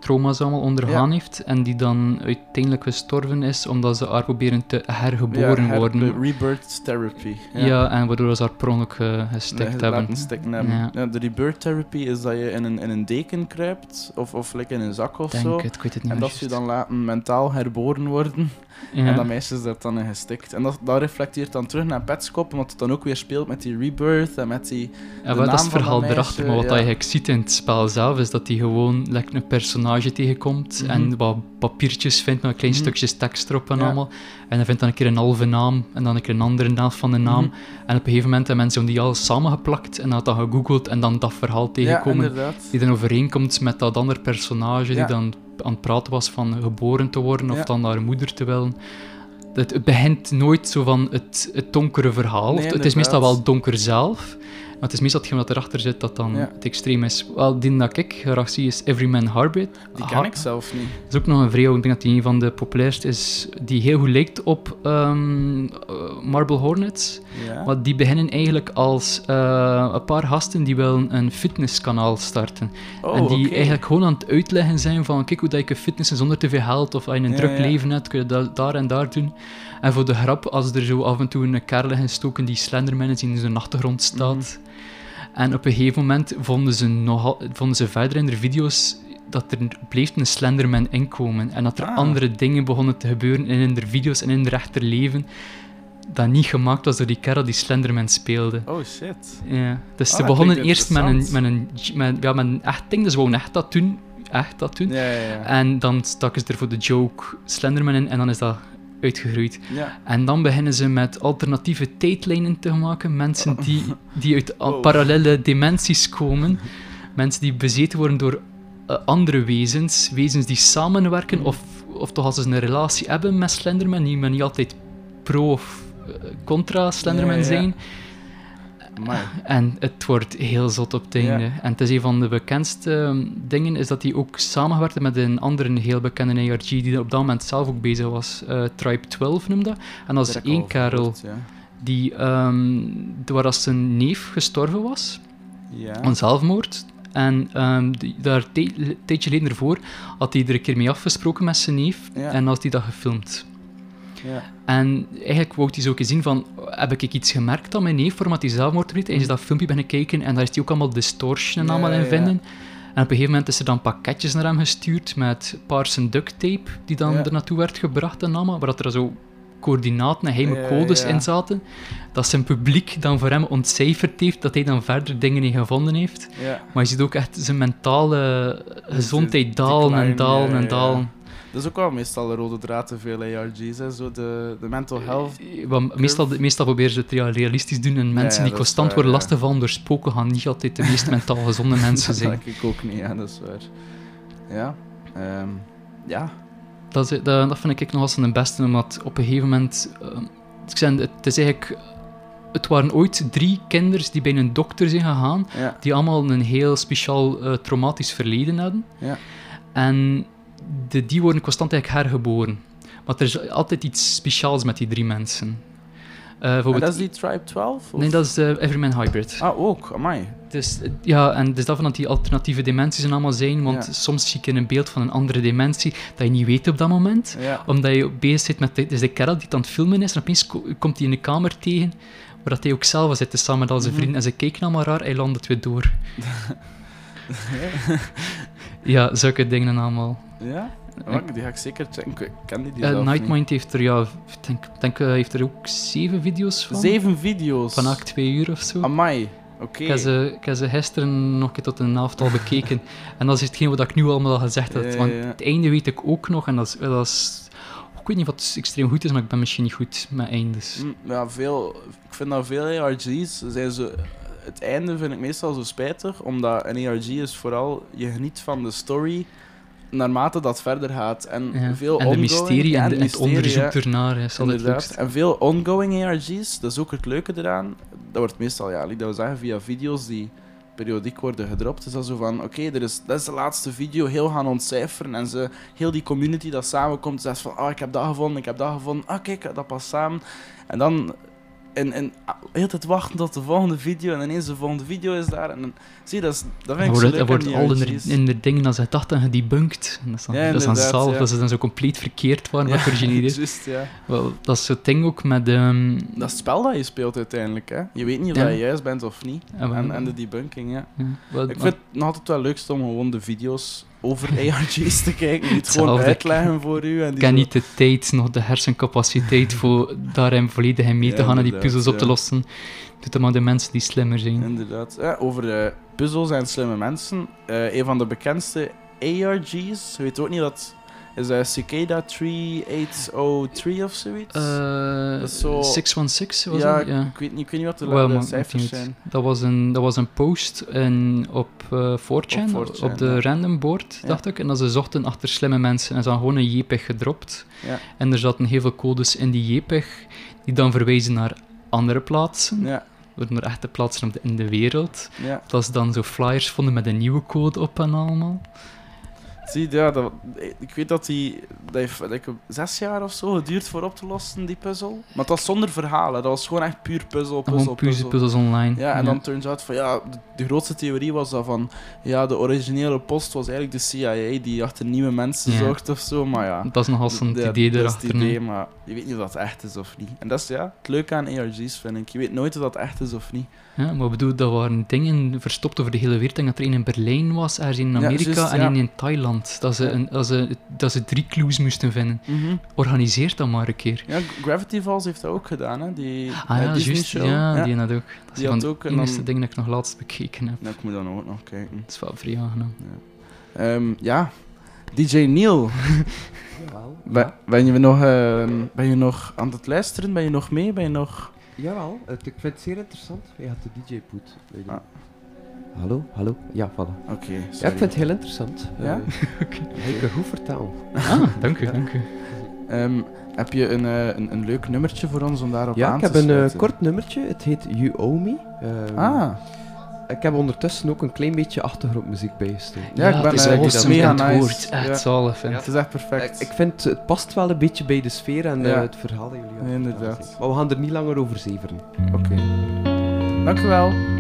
trauma's allemaal ondergaan heeft. En die dan uiteindelijk gestorven is omdat ze haar proberen te hergeboren worden. de rebirth therapy. Ja. en waardoor ze haar per ongeluk eh, gestikt Nee, hebben. laten stikken hebben. Ja. Ja, de rebirth therapy is dat je in een, in een deken kruipt, of, of like in een zak of Denk zo. het, ik weet het niet En dat ze je dan laten mentaal herboren worden. Ja. En dat meisje is daar dan in gestikt. En dat, dat reflecteert dan terug naar Petskop, omdat het dan ook weer speelt met die rebirth en met die... Ja, wel, dat is het verhaal dat erachter, maar wat dat je eigenlijk ziet in het spel zelf, is dat hij gewoon lekker een personage tegenkomt Mhm. en wat papiertjes vindt met kleine Mhm. stukjes tekst erop en allemaal. En hij vindt dan een keer een halve naam en dan een keer een andere naam van de naam. Mhm. En op een gegeven moment hebben mensen die al samengeplakt en dat dan gegoogeld en dan dat verhaal tegenkomen. die dan overeenkomt met dat andere personage die dan aan het praten was van geboren te worden of dan naar moeder te willen. Het, het begint nooit zo van het, het donkere verhaal. Nee, het is meestal wel donker zelf, maar het is meestal hetgeen wat erachter zit dat dan Ja. het extreem is. Wel, die dat ik graag zie is Everyman Heartbeat. Die Ha- ken ik zelf niet. Dat is ook nog een vrij, ik denk dat die een van de populairste is, die heel goed lijkt op ehm, eh, Marble Hornets. Ja. Maar die beginnen eigenlijk als eh, een paar gasten die willen een fitnesskanaal starten. Oh, en die eigenlijk gewoon aan het uitleggen zijn van kijk hoe dat je kunt fitnessen zonder te veel geld of als je een Ja, druk leven hebt, kun je dat daar en daar doen. En voor de grap, als er zo af en toe een kerel in gestoken die Slenderman is die in zijn achtergrond staat. Mhm. En op een gegeven moment vonden ze, nogal, vonden ze verder in de video's dat er bleef een Slenderman inkomen. En dat er Ah. andere dingen begonnen te gebeuren in de video's en in het echte leven dat niet gemaakt was door die kerel die Slenderman speelde. Oh shit. Ja, dus Ah, ze begonnen eerst met een, met, een, met, ja, met een echt ding, dus ze wouden echt dat doen. Echt dat doen. Ja, ja, ja. En dan staken ze er voor de joke Slenderman in en dan is dat uitgegroeid. ja. En dan beginnen ze met alternatieve tijdlijnen te maken. Mensen die, die uit Wow. parallele dimensies komen. Mensen die bezeten worden door eh, andere wezens. Wezens die samenwerken. Of, of toch als ze een relatie hebben met Slenderman. Die men niet altijd pro of contra Slenderman Ja, ja, ja. zijn. Amai. [laughs] En het wordt heel zot op het Ja. einde. En het is een van de bekendste ehm, dingen, is dat hij ook samengewerkt met een andere heel bekende ARG, die op dat moment zelf ook bezig was. Eh, Tribe 12 noemde dat. En dat is één kerel gehoord, Ja. die, ehm waar als zijn neef gestorven was, Ja. aan zelfmoord. En ehm, die- daar een tijdje geleden ervoor had hij er een keer mee afgesproken met zijn neef. En had hij dat gefilmd. Ja. En eigenlijk wou hij zo ook eens zien van, heb ik iets gemerkt aan mijn neef voordat hij zelfmoord pleegt? Hij is dat filmpje beginnen kijken en daar is hij ook allemaal distortion en allemaal in vinden. En op een gegeven moment is er dan pakketjes naar hem gestuurd met paarse duct tape die dan er naartoe werd gebracht en allemaal, waar dat er zo coördinaten en geheime codes in zaten. Dat zijn publiek dan voor hem ontcijferd heeft, dat hij dan verder dingen in gevonden heeft. Maar je ziet ook echt zijn mentale gezondheid dalen en dalen en dalen. Dat is ook wel meestal de rode draad te veel ARG's, hè. Zo de, de mental health. Want meestal, meestal proberen ze het rea- realistisch doen en mensen ja, die dat constant waar, worden ja. lastiggevallen door spoken gaan niet altijd de meest mentaal gezonde [laughs] mensen Dat zijn. denk ik ook niet, ja, dat is waar. Ja. ehm, ja. Dat, is, dat, dat vind ik nog als een beste, omdat op een gegeven moment... eh, ik zei, het is eigenlijk... Het waren ooit drie kinderen die bij een dokter zijn gegaan, Ja. die allemaal een heel speciaal eh, traumatisch verleden hadden. Ja. En de, die worden constant eigenlijk hergeboren. Maar er is altijd iets speciaals met die drie mensen. En bijvoorbeeld- dat is die Tribe 12? of? Nee, dat is de Everyman Hybrid. Ah, ook. Amai. Dus, eh, ja, en dus daarvan dat die alternatieve dimensies er allemaal zijn, want Ja. soms zie ik in een beeld van een andere dimensie dat je niet weet op dat moment. Ja. Omdat je bezig zit met de, dus de kerel die het aan het filmen is, en opeens ko- komt hij in de kamer tegen, waar dat hij ook zelf zit, dus samen met al zijn Mhm. vrienden, en ze kijken allemaal raar, hij landt het weer door. [laughs] Ja, zulke dingen allemaal. Ja? Die ga ik zeker checken. Ik ken die, die Eh zelf niet. Nightmind heeft er, ja, ik denk, denk, eh, heeft er ook zeven video's van. Zeven video's. Van acht, twee uur of zo. Amai. Oké. Ik heb, ze, ik heb ze gisteren nog een keer tot een elftal bekeken. [laughs] en dat is hetgeen wat ik nu allemaal al gezegd heb. Want het einde weet ik ook nog. En dat is, dat is... Ik weet niet wat extreem goed is, maar ik ben misschien niet goed met eindes. Mm, Ja, veel, ik vind dat veel ARG's zijn zo. Het einde vind ik meestal zo spijtig, omdat een ARG is vooral je geniet van de story naarmate dat verder gaat. En Ja. veel En de ongoing- mysterie en, de de- en het mysterie, onderzoek ernaar is altijd het. En veel ongoing ARG's, dat is ook het leuke eraan. Dat wordt meestal, ja, dat we zeggen, via video's die periodiek worden gedropt. Is dat zo van, oké, er is dat is de laatste video, heel gaan ontcijferen. En ze, heel die community dat samenkomt, zegt van, oh, ik heb dat gevonden, ik heb dat gevonden. Ah, kijk, dat past samen. En dan... En, en ah, heel tijd wachten tot de volgende video en ineens de volgende video is daar. En dan, zie je, dat, is, dat vind Dan ik wordt, leuk dan wordt al in de, in de dingen dat ze dachten gedebunked. En dat is dan, Ja, dat is dan inderdaad, zelf, ja. dat ze dan zo compleet verkeerd waren Ja, ideeën. [laughs] juist, ja. Wel, dat is het ding ook met... ehm Dat spel dat je speelt uiteindelijk, hè. Je weet niet of dat je juist bent of niet. Maar- En, en de debunking, ja. wel, Ik vind het altijd wel leukst om gewoon de video's over [laughs] ARG's te kijken. Die het gewoon uitleggen voor u. En Ik die heb zo- niet de tijd, nog de hersencapaciteit [laughs] voor daarin volledig in mee te gaan en die puzzels op te lossen. Doet het maar de mensen die slimmer zijn. Inderdaad. Ja, over eh, puzzels en slimme mensen. Eh, een van de bekendste ARG's. Weet ook niet dat... Is dat Cicada 3803 of zoiets? Eh, Dat is zo- 616 was ja? Ja. Ik, weet niet, ik weet niet wat de, Wel, de maar cijfers zijn. Dat was een, dat was een post in, op eh 4chan, Op op, 4chan, de ja. random board, Ja. dacht ik. En dat ze zochten achter slimme mensen. En ze hadden gewoon een JPEG gedropt. Ja. En er zaten heel veel codes in die JPEG, die dan verwijzen naar andere plaatsen. Ja, Naar echte plaatsen op de- in de wereld. ja. Dat ze dan zo flyers vonden met een nieuwe code op en allemaal. Zie, ja, dat, ik weet dat die, dat heeft like, zes jaar of zo geduurd voor op te lossen, die puzzel. Maar het was zonder verhalen, dat was gewoon echt puur puzzel, puzzel, puzzel. puzzels online. Ja, en dan turns out van ja, de, de grootste theorie was dat van ja, de originele post was eigenlijk de CIA die achter nieuwe mensen Ja. zorgt of zo, maar ja. Dat is nogal zo'n Ja, idee dat is het idee, maar je weet niet of dat echt is of niet. En dat is ja, het leuke aan ARG's vind ik. Je weet nooit of dat echt is of niet. Ja, maar ik bedoel, dat waren dingen verstopt over de hele wereld. Denk dat er één in Berlijn was, ergens in Ja, Amerika en ja. één in Thailand. Dat ze, Ja. een, dat, ze, dat ze drie clues moesten vinden. Organiseer dat maar een keer. Ja, Gravity Falls heeft dat ook gedaan, hè? Die, Ah ja, Disney juist. show. Ja, die had ook. Dat is van ook en enige dan- dingen dat ik nog laatst bekeken heb. Ja, ik moet dan ook nog kijken. Dat is wel vrij aangenaam. Ehm, ja, DJ Neil. [laughs] Ben, ben, je nog, ehm, ben je nog aan het luisteren? Ben je nog mee? Ben je nog... Jawel, het, ik vind het zeer interessant. Je had de DJ-poet. Ah. Hallo, hallo. Ja, voilà. Oké, Ja, ik vind het heel interessant. Ja? Eh, [laughs] Ik kan goed vertellen. Ah, [laughs] dank u, Ja. dank u. Ehm, heb je een, eh, een, een leuk nummertje voor ons om daarop Ja, aan ik te heb een eh, kort nummertje. Het heet You Owe Me. Ehm, Ah, Ik heb ondertussen ook een klein beetje achtergrondmuziek bijgestoken. Ja, ik ben, het is eh, ik awesome mega en het nice. woord echt Ja. zalig. ja, vind het is echt perfect. Ik, ik vind het past wel een beetje bij de sfeer en eh, Ja. het verhaal dat jullie aan Nee, het inderdaad. Maar we gaan er niet langer over zeveren. Oké. Dank u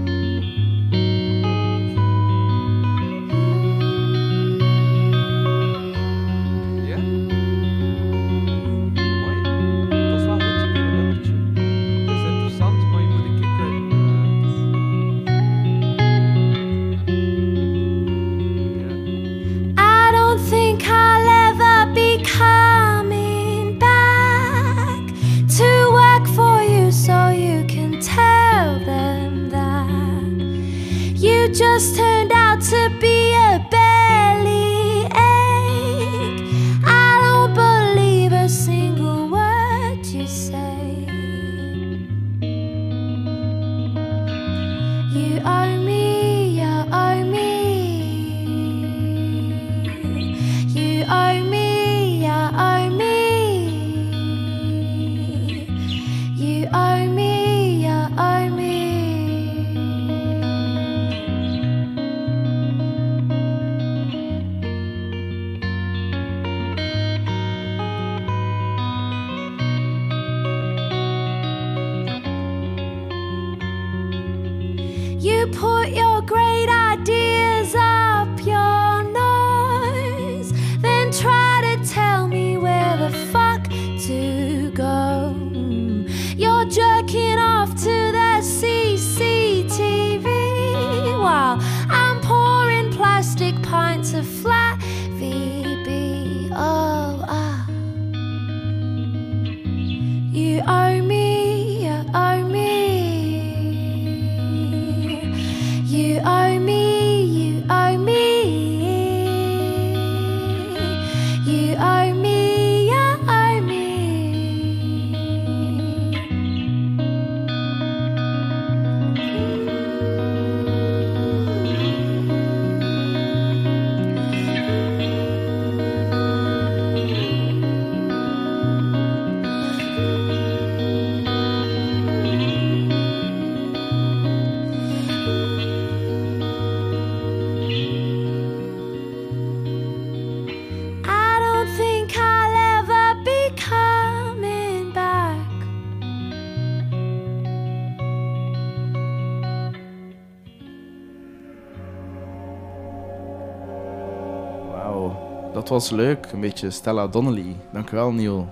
was leuk. Een beetje Stella Donnelly. Dank u wel, Neil.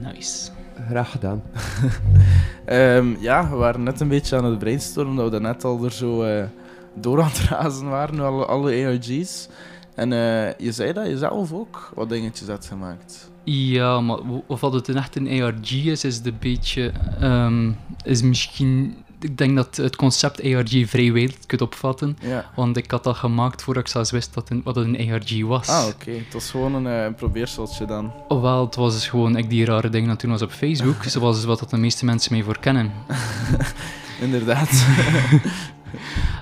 Nice. Graag gedaan. [laughs] Ehm, ja, we waren net een beetje aan het brainstormen, dat we daarnet al er zo eh, door aan het [laughs] razen waren, alle, alle ARG's. En eh, je zei dat je zelf ook wat dingetjes had gemaakt. Ja, maar of dat het een echt een ARG is, is een beetje... ehm, is misschien... Ik denk dat het concept ARG vrij wijd kunt opvatten. Ja. Want ik had dat gemaakt voordat ik zelfs wist dat een, wat een ARG was. Ah, oké. Het was gewoon een, eh, een probeerseltje dan. Wel, het was dus gewoon ik die rare dingen het doen was op Facebook. [laughs] zoals wat dat de meeste mensen mij voor kennen. [laughs] Inderdaad. [laughs]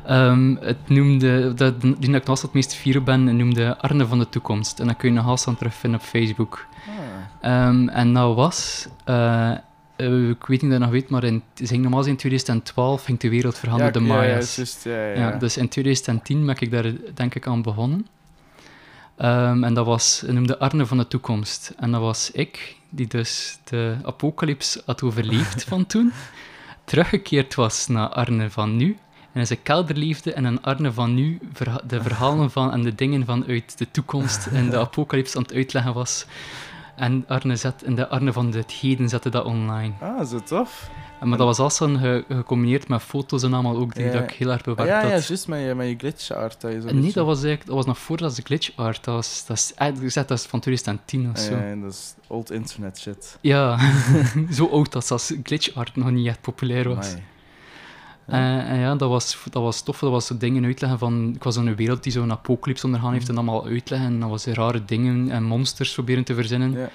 Ehm, het noemde, dat, die dat ik nog altijd het meest fier op ben, noemde Arne van de Toekomst. En dat kun je nog altijd terugvinden op Facebook. Ah. Ehm, en dat was, eh, eh, ik weet niet of je dat nog weet, maar in, het ging normaal in 2012 ging de wereld veranderen, de ja, Maya's. ja, ja, Ja, dus in 2010 ben ik daar denk ik aan begonnen. Ehm, en dat was, hij noemde Arne van de Toekomst. En dat was ik, die dus de apocalyps had overleefd [laughs] van toen, teruggekeerd was naar Arne van nu. En in zijn kelder leefde en een Arne van nu de verhalen van en de dingen vanuit de toekomst en de [laughs] apocalyps aan het uitleggen was. En Arne zet, en de Arne van het heden zette dat online. Ah, zo tof. En, maar dat was ge- gecombineerd met foto's en allemaal ook, die Ja. dat ik heel erg Ah, bewerkt ja, had. ja, juist met je, met je glitch art. Dat je zo Nee, dat was, eigenlijk, dat was nog voordat de glitch art. Dat was, dat is, eigenlijk gezegd, dat is van 2010 of Ah, zo. ja, ja, dat is old internet shit. Ja, [laughs] zo oud dat zelfs glitch art nog niet echt populair was. Amai. Eh, en ja, dat was, dat was tof. Dat was zo dingen uitleggen van... Ik was in een wereld die zo'n apocalypse ondergaan heeft en allemaal uitleggen. En dat was rare dingen en monsters proberen te verzinnen. Ja.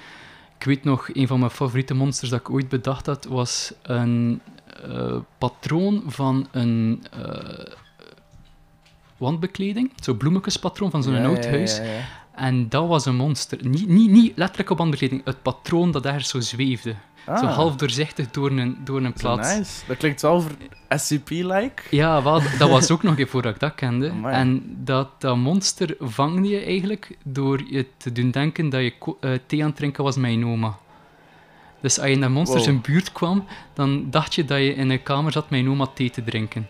Ik weet nog, een van mijn favoriete monsters dat ik ooit bedacht had, was een eh, patroon van een eh, wandbekleding. Zo'n bloemekespatroon van zo'n Ja, oud ja, huis. ja, ja. En dat was een monster. Niet, niet, niet letterlijk op andere kleding, het patroon dat daar zo zweefde. Ah, Zo half doorzichtig door een, door een plaat. nice. Dat klinkt wel voor SCP-like. Ja, wel, dat was ook nog [laughs] even voordat ik dat kende. Amai. En dat, dat monster vangde je eigenlijk door je te doen denken dat je eh, thee aan het drinken was met je oma. Dus als je in dat monster Wow. zijn buurt kwam, dan dacht je dat je in een kamer zat met je oma thee te drinken.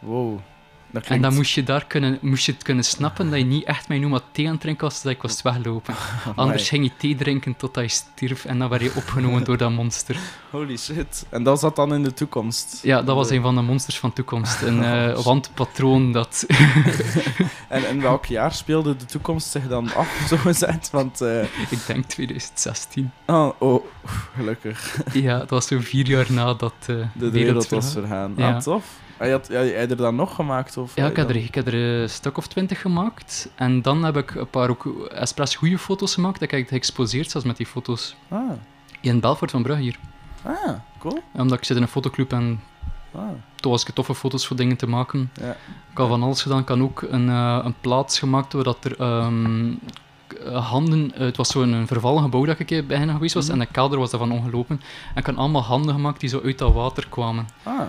Wow. En dan moest je, daar kunnen, moest je het kunnen snappen dat je niet echt je oma thee aan het drinken was, dat ik was weglopen. [laughs] Anders ging je thee drinken totdat je stierf en dan werd je opgenomen door dat monster. Holy shit. En dat zat dan in de toekomst. Ja, dat was een van de monsters van toekomst. Een [laughs] eh, wandpatroon dat... [laughs] En in welk jaar speelde de toekomst zich dan af, zo gezegd? Want... eh, ik denk 2016. oh, oh, gelukkig. Ja, dat was zo vier jaar nadat eh, de, wereld was vergaan. Ja. Ah, tof. Je had, je er dan nog gemaakt? Of, Ja, ik heb, dan- er, ik heb er een stuk of twintig gemaakt. En dan heb ik een paar ook expres goede foto's gemaakt. Dat heb ik geëxposeerd zelfs met die foto's. Ah, In Belfort van Brugge hier. ah cool. Omdat ik zit in een fotoclub en Ah, toen was ik toffe foto's voor dingen te maken. ja. Ik had van alles gedaan. Ik had ook een, eh, een plaats gemaakt waar dat er ehm, k- eh, handen... eh, het was zo'n een vervallen gebouw dat ik een keer bijna geweest was. Mhm. En de kelder was daarvan ongelopen. En ik had allemaal handen gemaakt die zo uit dat water kwamen. Ah,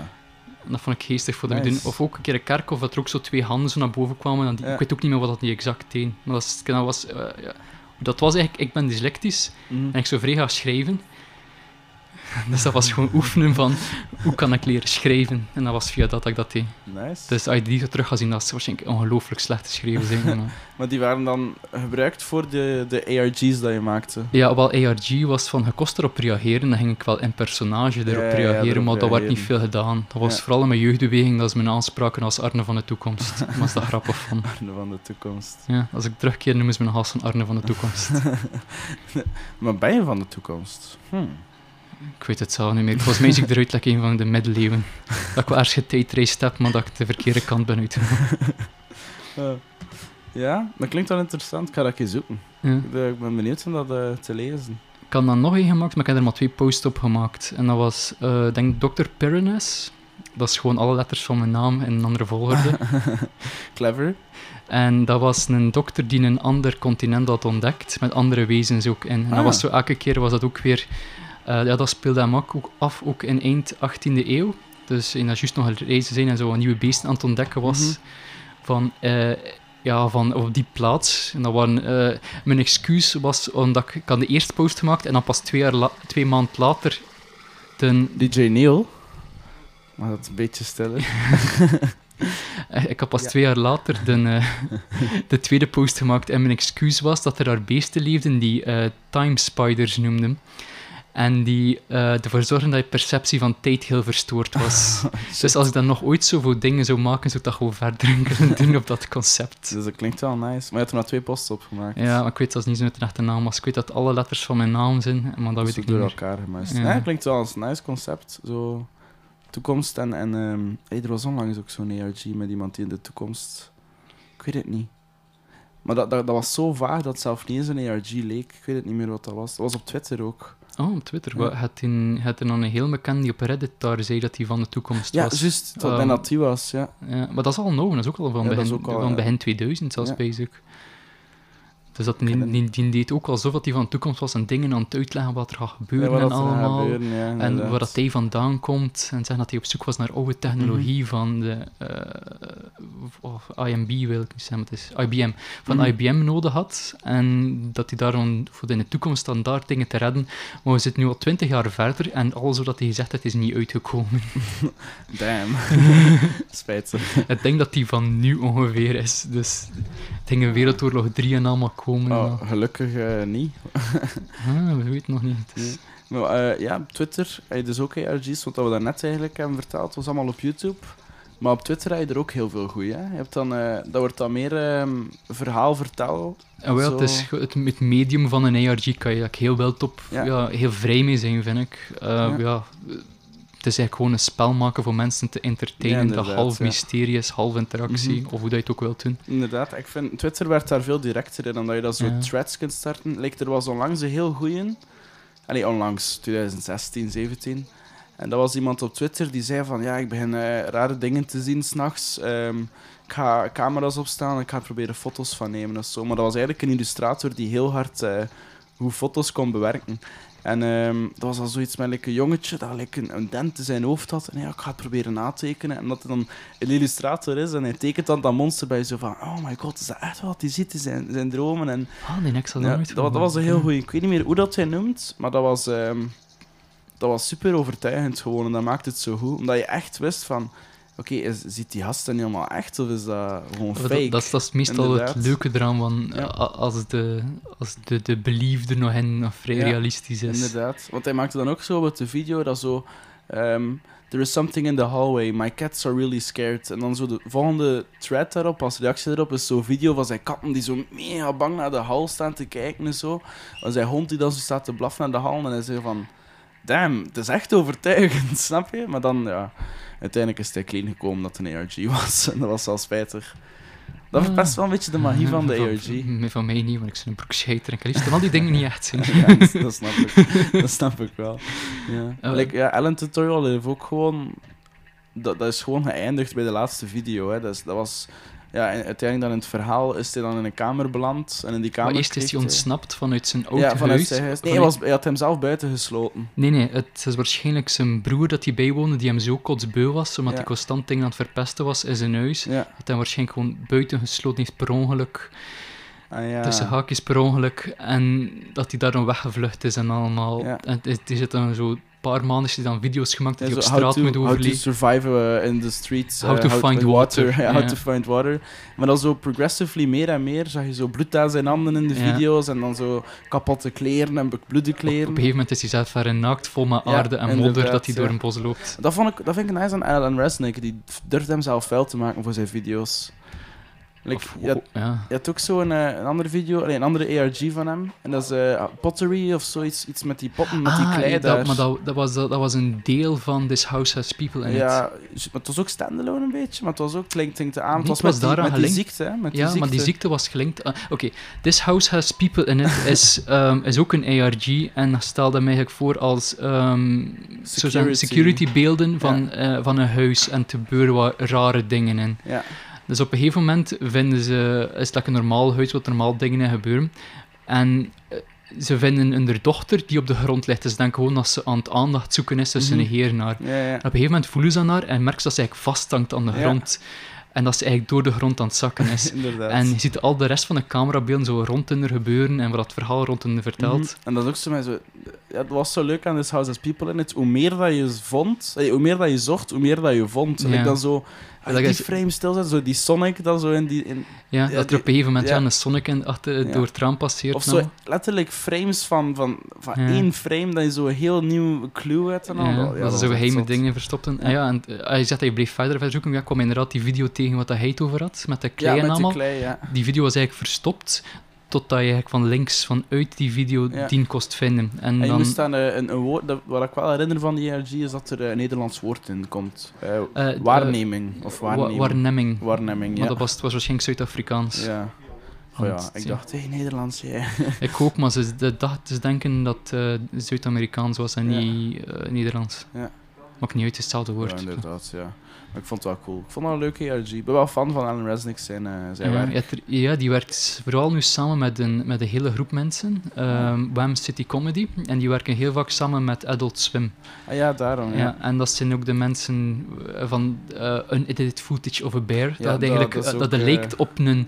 dat vond ik geestig voor te Nice. doen. Of ook een keer een kerk, of dat er ook zo twee handen zo naar boven kwamen. En die, Ja. Ik weet ook niet meer wat dat die exact deed. Maar dat, is, dat was... eh, ja. Dat was eigenlijk... Ik ben dyslectisch mhm. en ik zou vrij gaan schrijven. [laughs] Dus dat was gewoon oefenen van hoe kan ik leren schrijven. En dat was via dat dat ik dat deed. nice. Dus als je die zo terug gaat zien, dat is waarschijnlijk ongelooflijk slecht geschreven zijn. Maar... [laughs] Maar die waren dan gebruikt voor de, de ARG's dat je maakte. Ja, wel, ARG was van gekost erop reageren. Dan ging ik wel in personage erop Ja, ja, ja, reageren, erop maar dat werd niet veel gedaan. Dat was Ja. vooral in mijn jeugdbeweging, dat is mijn aanspraken als Arne van de toekomst. [laughs] Dat was daar grappig van. Arne van de toekomst. Ja, als ik terugkeer, noemen ze als een Arne van de toekomst. Maar ben je van de toekomst? Hm. Ik weet het zelf niet meer. Volgens mij zie ik eruit like een van de middeleeuwen. Dat ik wel ergens getijtraced heb, maar dat ik de verkeerde kant ben uitgegaan. [laughs] Eh, ja, dat klinkt wel interessant. Ik ga dat zoeken. Ja. Ik ben- benieuwd om dat eh, te lezen. Ik had dan nog één gemaakt, maar ik heb er maar twee posts op gemaakt. En dat was, eh denk Dr. Pyrenes. Dat is gewoon alle letters van mijn naam in een andere volgorde. [laughs] Clever. En dat was een dokter die een ander continent had ontdekt, met andere wezens ook in. En dat Ah. was zo, elke keer was dat ook weer... eh, ja, dat speelde hem ook ook af, ook in eind 18e eeuw. Dus in dat juist nog een reizen zijn en zo een nieuwe beesten aan het ontdekken was. Mhm. Van, eh, ja, van op die plaats. En dat waren, eh, mijn excuus was omdat ik, had de eerste post gemaakt en dan pas twee, jaar twee maanden later de, DJ Neil. Maar dat is een beetje stiller. [laughs] Ik had pas Ja. twee jaar later de, [laughs] de tweede post gemaakt en mijn excuus was dat er daar beesten leefden die time spiders noemden. En die eh, ervoor zorgen dat je perceptie van tijd heel verstoord was. [laughs] dus als ik dan nog ooit zoveel dingen zou maken, zou ik dat gewoon verder [laughs] kunnen doen op dat concept. Dus dat klinkt wel nice. Maar je hebt er maar twee posts op gemaakt. Ja, maar ik weet zelfs niet zo met de echte naam was. Ik weet dat alle letters van mijn naam zijn, maar dat weet ik niet door elkaar. Ja. Ja. klinkt wel als een nice concept. Zo toekomst en... en ehm, hey, er was onlangs ook zo'n ARG met iemand die in de toekomst... Ik weet het niet. Maar dat, dat, dat was zo vaag dat het zelf niet eens een ARG leek. Ik weet het niet meer wat dat was. Dat was op Twitter ook. Oh, op Twitter. Ja. Ja. Het er dan een heel bekende die op Reddit daar zei dat hij van de toekomst Ja, was. juist. Dat Ehm, denk dat die was, ja. Ja, maar dat is al nou, dat is ook al van, Ja, dat begin, is ook al, van ja. begin 2000 zelfs, Ja. basic. Dus dat, die, die, die deed ook alsof dat hij van de toekomst was en dingen aan het uitleggen wat er gaat gebeuren en allemaal. gebeuren, ja, en waar dat hij vandaan komt. En zeggen dat hij op zoek was naar oude technologie Mhm. van de eh, of IMB, wil ik niet zeggen, het is IBM. Van Mhm. IBM nodig had. En dat hij daarom voor in de toekomst standaard dingen te redden. Maar we zitten nu al twintig jaar verder en alles wat hij gezegd heeft is niet uitgekomen. [laughs] Damn. [laughs] Spijtig. Ik denk dat die van nu ongeveer is. Dus het ging een Wereldoorlog 3 en allemaal komen. Oh, gelukkig eh, niet. [laughs] Ah, we weten nog niet. Is- Maar eh, ja, op Twitter heb je dus ook ARG's, wat we daarnet eigenlijk hebben verteld, was allemaal op YouTube. Maar op Twitter heb je er ook heel veel goeie. Hè? Je hebt dan, eh, dat wordt dan meer ehm, verhaal verteld. En wel, Zo. het, is, het, het medium van een ARG kan je heel wel top, Ja. ja. heel vrij mee zijn, vind ik. Ja. ja. Het is eigenlijk gewoon een spel maken voor mensen te entertainen, Ja, dat half ja. mysterie is, half interactie, Mhm. of hoe dat je het ook wilt doen. Inderdaad, ik vind Twitter werd daar veel directer in, omdat je dat zo threads kunt starten. Like, er was onlangs een heel goeie, allee, onlangs, 2016, 17. En dat was iemand op Twitter die zei van, ja, ik begin eh, rare dingen te zien s'nachts. Ehm ik ga camera's opstaan en ik ga er proberen foto's van nemen of zo. Maar dat was eigenlijk een illustrator die heel hard eh, hoe foto's kon bewerken. En ehm, dat was al zoiets met like, een jongetje dat like, een, een dent in zijn hoofd had. En ja, ik ga het proberen natekenen. En dat hij dan een illustrator is en hij tekent dan dat monster bij zo van... Oh my god, is dat echt wat hij ziet in zijn, zijn dromen? En Ah, nee, ik zal ja, nooit dat, dat was een heel goed. Ik weet niet meer hoe dat hij noemt, maar dat was, ehm, dat was super overtuigend gewoon. En dat maakt het zo goed. Omdat je echt wist van... Oké, ziet die gast dan helemaal echt of is dat gewoon fake? dat, is- dat is meestal Inderdaad. het leuke eraan, van, Ja. a- als, de, als de, de belief er nog in nog vrij Ja, realistisch is. Inderdaad. Want hij maakte dan ook zo met de video dat zo... ehm, There is something in the hallway. My cats are really scared. En dan zo de volgende thread daarop, als reactie erop, is zo'n video van zijn katten die zo mega bang naar de hal staan te kijken en zo. En zijn hond die dan zo staat te blaffen naar de hal. En hij zegt van... Damn, het is echt overtuigend, [laughs] snap je? Maar dan, ja... Uiteindelijk is hij clean gekomen dat het een ARG [laughs] was. En dat was wel spijtig. Dat Ah. verpest wel een beetje de magie van de ARG. Van, van mij niet, want ik ben een broekscheiter en ik liefst al die dingen niet echt zien. [laughs] Ja, dat, snap ik. [laughs] Dat snap ik wel. Ja. Like, ja, Ellen Tutorial heeft ook gewoon... Dat, dat is gewoon geëindigd bij de laatste video. Hè. Dat, is, dat was... Ja, en uiteindelijk dan in het verhaal is hij dan in een kamer beland. En in die kamer Maar eerst is hij ontsnapt vanuit zijn oud Ja, vanuit huis. zijn huis. Nee, hij, was, hij had hem zelf buiten gesloten. Nee, nee, het is waarschijnlijk zijn broer dat hij bijwoonde, die hem zo kotsbeu was, omdat Ja. hij constant dingen aan het verpesten was in zijn huis. Ja. Dat hij waarschijnlijk gewoon buiten gesloten heeft per ongeluk, Ah, ja. tussen haakjes per ongeluk, en dat hij daar dan weggevlucht is en allemaal. En het- die zit dan zo paar maanden is hij dan video's gemaakt dat Ja, hij op straat to, moet how to overleven. survive uh, in the streets. How uh, to find water, [laughs] how to find water. Maar dan zo progressively meer en meer zag je zo bloed aan zijn handen in de video's. En dan zo kapotte kleren en bekloede Op, op kleren. een gegeven moment is hij zelf daar in naakt, vol met aarde en modder, dat hij door een bos loopt. Dat, vond ik, dat vind ik nice aan Alan Resnick. Die durft hem zelf vuil te maken voor zijn video's. Like, Of- je, had, ja. je had ook zo een, eh, een andere video, een andere ARG van hem. En dat is eh, pottery of zoiets, iets met die potten, met die Ah, klei ja, daar. dat, maar dat, dat, was, dat, dat was een deel van This House Has People in it. ja, maar het was ook standalone een beetje, maar het was ook klinkt aan. Het was was met, die, met die ziekte, hè? Met Ja, die maar die ziekte was gelinkt. aan- Oké, This House Has People in It [laughs] is, ehm, is ook een ARG en dat stelde mij eigenlijk voor als zo zeggen, Security. security beelden van, eh, van een huis en te gebeuren wat rare dingen in. Ja, Dus op een gegeven moment vinden ze, is het like een normaal huis wat normaal dingen in gebeuren. En eh, ze vinden hun dochter die op de grond ligt. Dus ze denken gewoon dat ze aan het aandacht zoeken is, dus ze Mhm. negeren haar. ja, ja. En op een gegeven moment voelen ze aan haar en merken ze dat ze eigenlijk vasthangt aan de grond. En dat ze eigenlijk door de grond aan het zakken is. [laughs] En je ziet al de rest van de camerabeelden zo rond in er gebeuren en wat het verhaal rond in vertelt. Mhm. En dat is ook zo zo... Ja, het was zo leuk aan This House Has People in It. Hoe meer dat je vond, eh, hoe meer dat je zocht, hoe meer dat je vond. En Ja. ik dan zo... dat die is- frame stilzetten, zo die Sonic dan zo in die... In, Ja, dat er die- op een gegeven moment ja. een Sonic in, achter, door het raam passeert. of nou. zo letterlijk frames van, van, van één frame, dat je zo een heel nieuw clue hebt en al. Ja, dat ze zo geheime dingen verstopten. Ja. En eh, hij zegt dat je bleef verder, verder zoeken. Ja, kwam inderdaad die video tegen wat hij het over had, met de klei en die allemaal. Die video was eigenlijk verstopt, totdat je eigenlijk van links, vanuit die video, Ja. die kost vinden. En, En je dan, moest dan eh, een, een woord... Dat, wat ik wel herinner van die RG is dat er eh, een Nederlands woord in komt. Eh, eh, waarneming. of wa- waarneming. waarneming. waarneming, Maar ja. dat was, was waarschijnlijk Zuid-Afrikaans. Ja. Oh ja, ik ja. dacht, hé, Nederlands, ja. [laughs] Ik ook, maar ze, de, dacht, ze denken dat het Zuid-Amerikaans was en Ja. niet eh, Nederlands. Ja. Maakt niet uit, het hetzelfde Ja, woord. inderdaad, ja. Maar ik vond het wel cool. Ik vond het wel een leuke ARG. Ik ben wel fan van Alan Resnick zijn, eh, zijn Ja, werk. ja, die werkt vooral nu samen met een, met een hele groep mensen. ehm Wham City Comedy. En die werken heel vaak samen met Adult Swim. Ah ja, daarom, ja. Ja. en dat zijn ook de mensen eh, van uh, Unedited Footage of a Bear. dat, dat- eigenlijk, dat is ook, dat lijkt op een...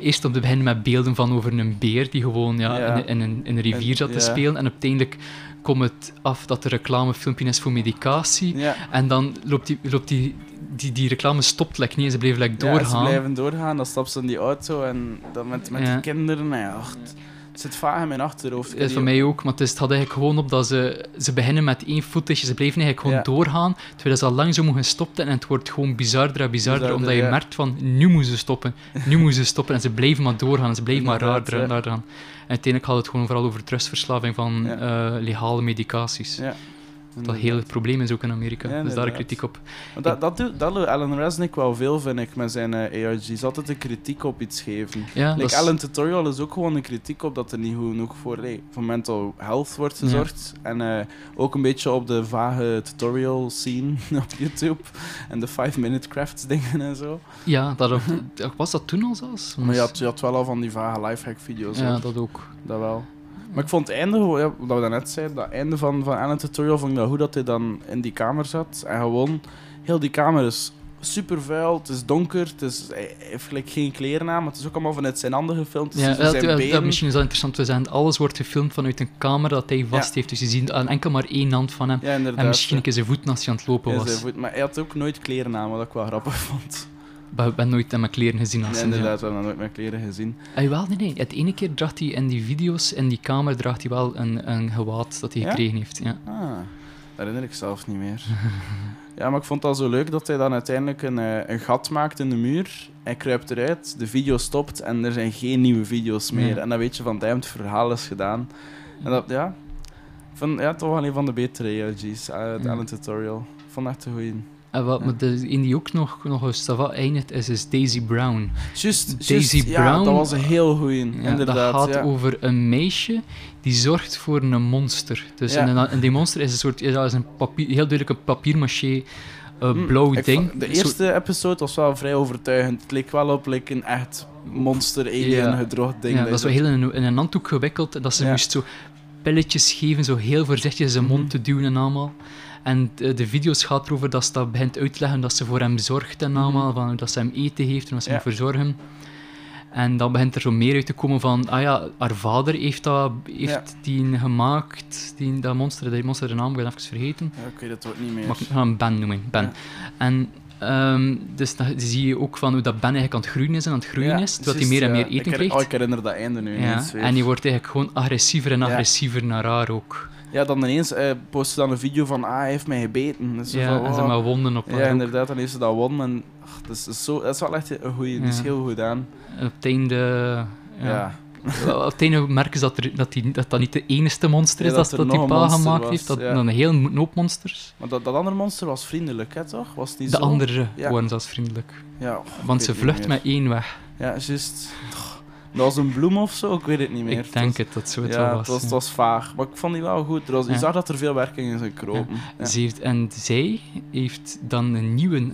Eerst om te beginnen met beelden van over een beer die gewoon ja, Ja. In, in, een, in een rivier En- zat te ja. spelen. En uiteindelijk komt het af dat er reclamefilmpje is voor medicatie. Ja. En dan loopt die, loopt die, die, die reclame stopt like, niet en ze blijven like, Ja, doorgaan. ze blijven doorgaan, dan stapt ze in die auto en dan met, met Ja. die kinderen. Ja, het, het zit vaag in mijn achterhoofd. Ik is voor mij ook, maar het, is, het had eigenlijk gewoon op dat ze, ze beginnen met één footage, ze blijven eigenlijk gewoon Ja. doorgaan, terwijl ze al lang zo moeten stoppen en het wordt gewoon bizarder en bizarder, Bizarder, omdat je ja. merkt van, nu moeten ze stoppen, nu moeten ze stoppen en ze blijven maar doorgaan en ze blijven maar raarder en ja. raarder gaan. En uiteindelijk gaat het gewoon vooral over trustverslaving van Ja. eh, legale medicaties. Ja. Dat heel het probleem is ook in Amerika. Ja, dus daar kritiek op. Dat, dat, doet, dat doet Alan Resnick wel veel, vind ik, met zijn eh, ARG's. Altijd een kritiek op iets geven. Ja, Like is- Alan Tutorial is ook gewoon een kritiek op dat er niet goed genoeg voor, hey, voor mental health wordt Ja. gezorgd. En eh, ook een beetje op de vage tutorial scene [laughs] op YouTube. En de 5-minute crafts dingen en zo. ja, dat, [laughs] was dat toen al zelfs? Maar je had, je had wel al van die vage lifehack video's. ja, hoor. dat ook. Dat wel. Maar ik vond het einde, ja, wat we daarnet zeiden, dat einde van, van Alan Tutorial, vond ik dat goed dat hij dan in die kamer zat. En gewoon, heel die kamer is super vuil, het is donker, het is, hij heeft gelijk geen kleren aan, maar het is ook allemaal vanuit zijn handen gefilmd. Dus Ja, dat, zijn dat- misschien is dat interessant te zeggen. Alles wordt gefilmd vanuit een camera dat hij vast heeft. Dus je ziet aan enkel maar één hand van hem. Ja. En misschien een keer zijn voeten als hij aan het lopen Ja, was. zijn voet- maar hij had ook nooit kleren aan, wat ik wel grappig [laughs] vond. Maar ik ben nooit in mijn kleren gezien. Als Nee, inderdaad, we hebben nooit mijn kleren gezien. Ah, wel, nee, nee. Het ene keer draagt hij in die video's, in die kamer, draagt hij wel een, een gewaad dat hij Ja? gekregen heeft. Ja. Ah, dat herinner ik zelf niet meer. [laughs] ja, maar ik vond dat zo leuk dat hij dan uiteindelijk een, eh, een gat maakt in de muur. Hij kruipt eruit, de video stopt en er zijn geen nieuwe video's meer. Ja. En dan weet je van, damn, het verhaal is gedaan. En dat, ja, vond, ja, toch wel een van de betere ARG's, uh, het Ja. Alan Tutorial. Vond het echt een goeie. En wat me de, in die ook nog, nog eens dat wat eindigt, is, is Daisy Brown. Just, Daisy just, ja, Brown. dat was een heel goeie, Ja, inderdaad. dat gaat ja. over een meisje die zorgt voor een monster. Dus en, en die monster is een soort, ja, dat is een papier, heel duidelijk een papiermaché eh, Hm, blauw ding. De Een soort- eerste episode was wel vrij overtuigend. Het leek wel op like, een echt monster, alien, gedrocht ding. ja, dat is wel heel in een, in een handdoek gewikkeld. En dat ze Ja. moest zo pilletjes geven, zo heel voorzichtig in zijn mond Mhm. te duwen en allemaal. En de, de video's gaat erover dat ze dat begint uit te leggen, dat ze voor hem zorgt en allemaal, Mhm. van, dat ze hem eten heeft en dat ze hem verzorgen. En dan begint er zo meer uit te komen van, ah ja, haar vader heeft, dat, heeft die gemaakt, die, dat monster, die monster de naam, ik ben even vergeten. Ja, ik weet het ook niet meer. Mag ik ga hem Ben noemen, Ben. En ehm, dus dan zie je ook van hoe dat Ben eigenlijk aan het groeien is en aan het groeien Ja, is, terwijl hij juist, meer en meer eten ik her- krijgt. Oh, ik herinner dat einde nu Ja, en die wordt eigenlijk gewoon agressiever en Ja. agressiever naar haar ook. Ja, dan ineens eh post ze dan een video van, ah, hij heeft mij gebeten. Dat zo Ja, van, en ze wow. maar wonden op Ja, inderdaad, dan heeft ze dat won. En ach, dat, is zo, dat is wel echt een goeie, die is heel goed aan. Op het einde... Ja. Ja. [laughs] Op het einde merken ze dat, er, dat, die, dat dat niet de enige monster is Ja, dat, dat dat die pa gemaakt was, heeft. Dat, ja. Een heel hoop monsters. Maar dat, dat andere monster was vriendelijk, hè, toch? Was niet De zo? andere Ja. waren zelfs vriendelijk. Ja, oh, Want ze vlucht met één weg. Ja, juist. Dat was een bloem of zo, ik weet het niet meer. Ik denk was, het, dat zo het ja, wel het was. was, ja. het was vaag. Maar ik vond die wel goed. Was, Je zag dat er veel werking in zijn kropen. Ze heeft, en zij heeft dan een nieuwe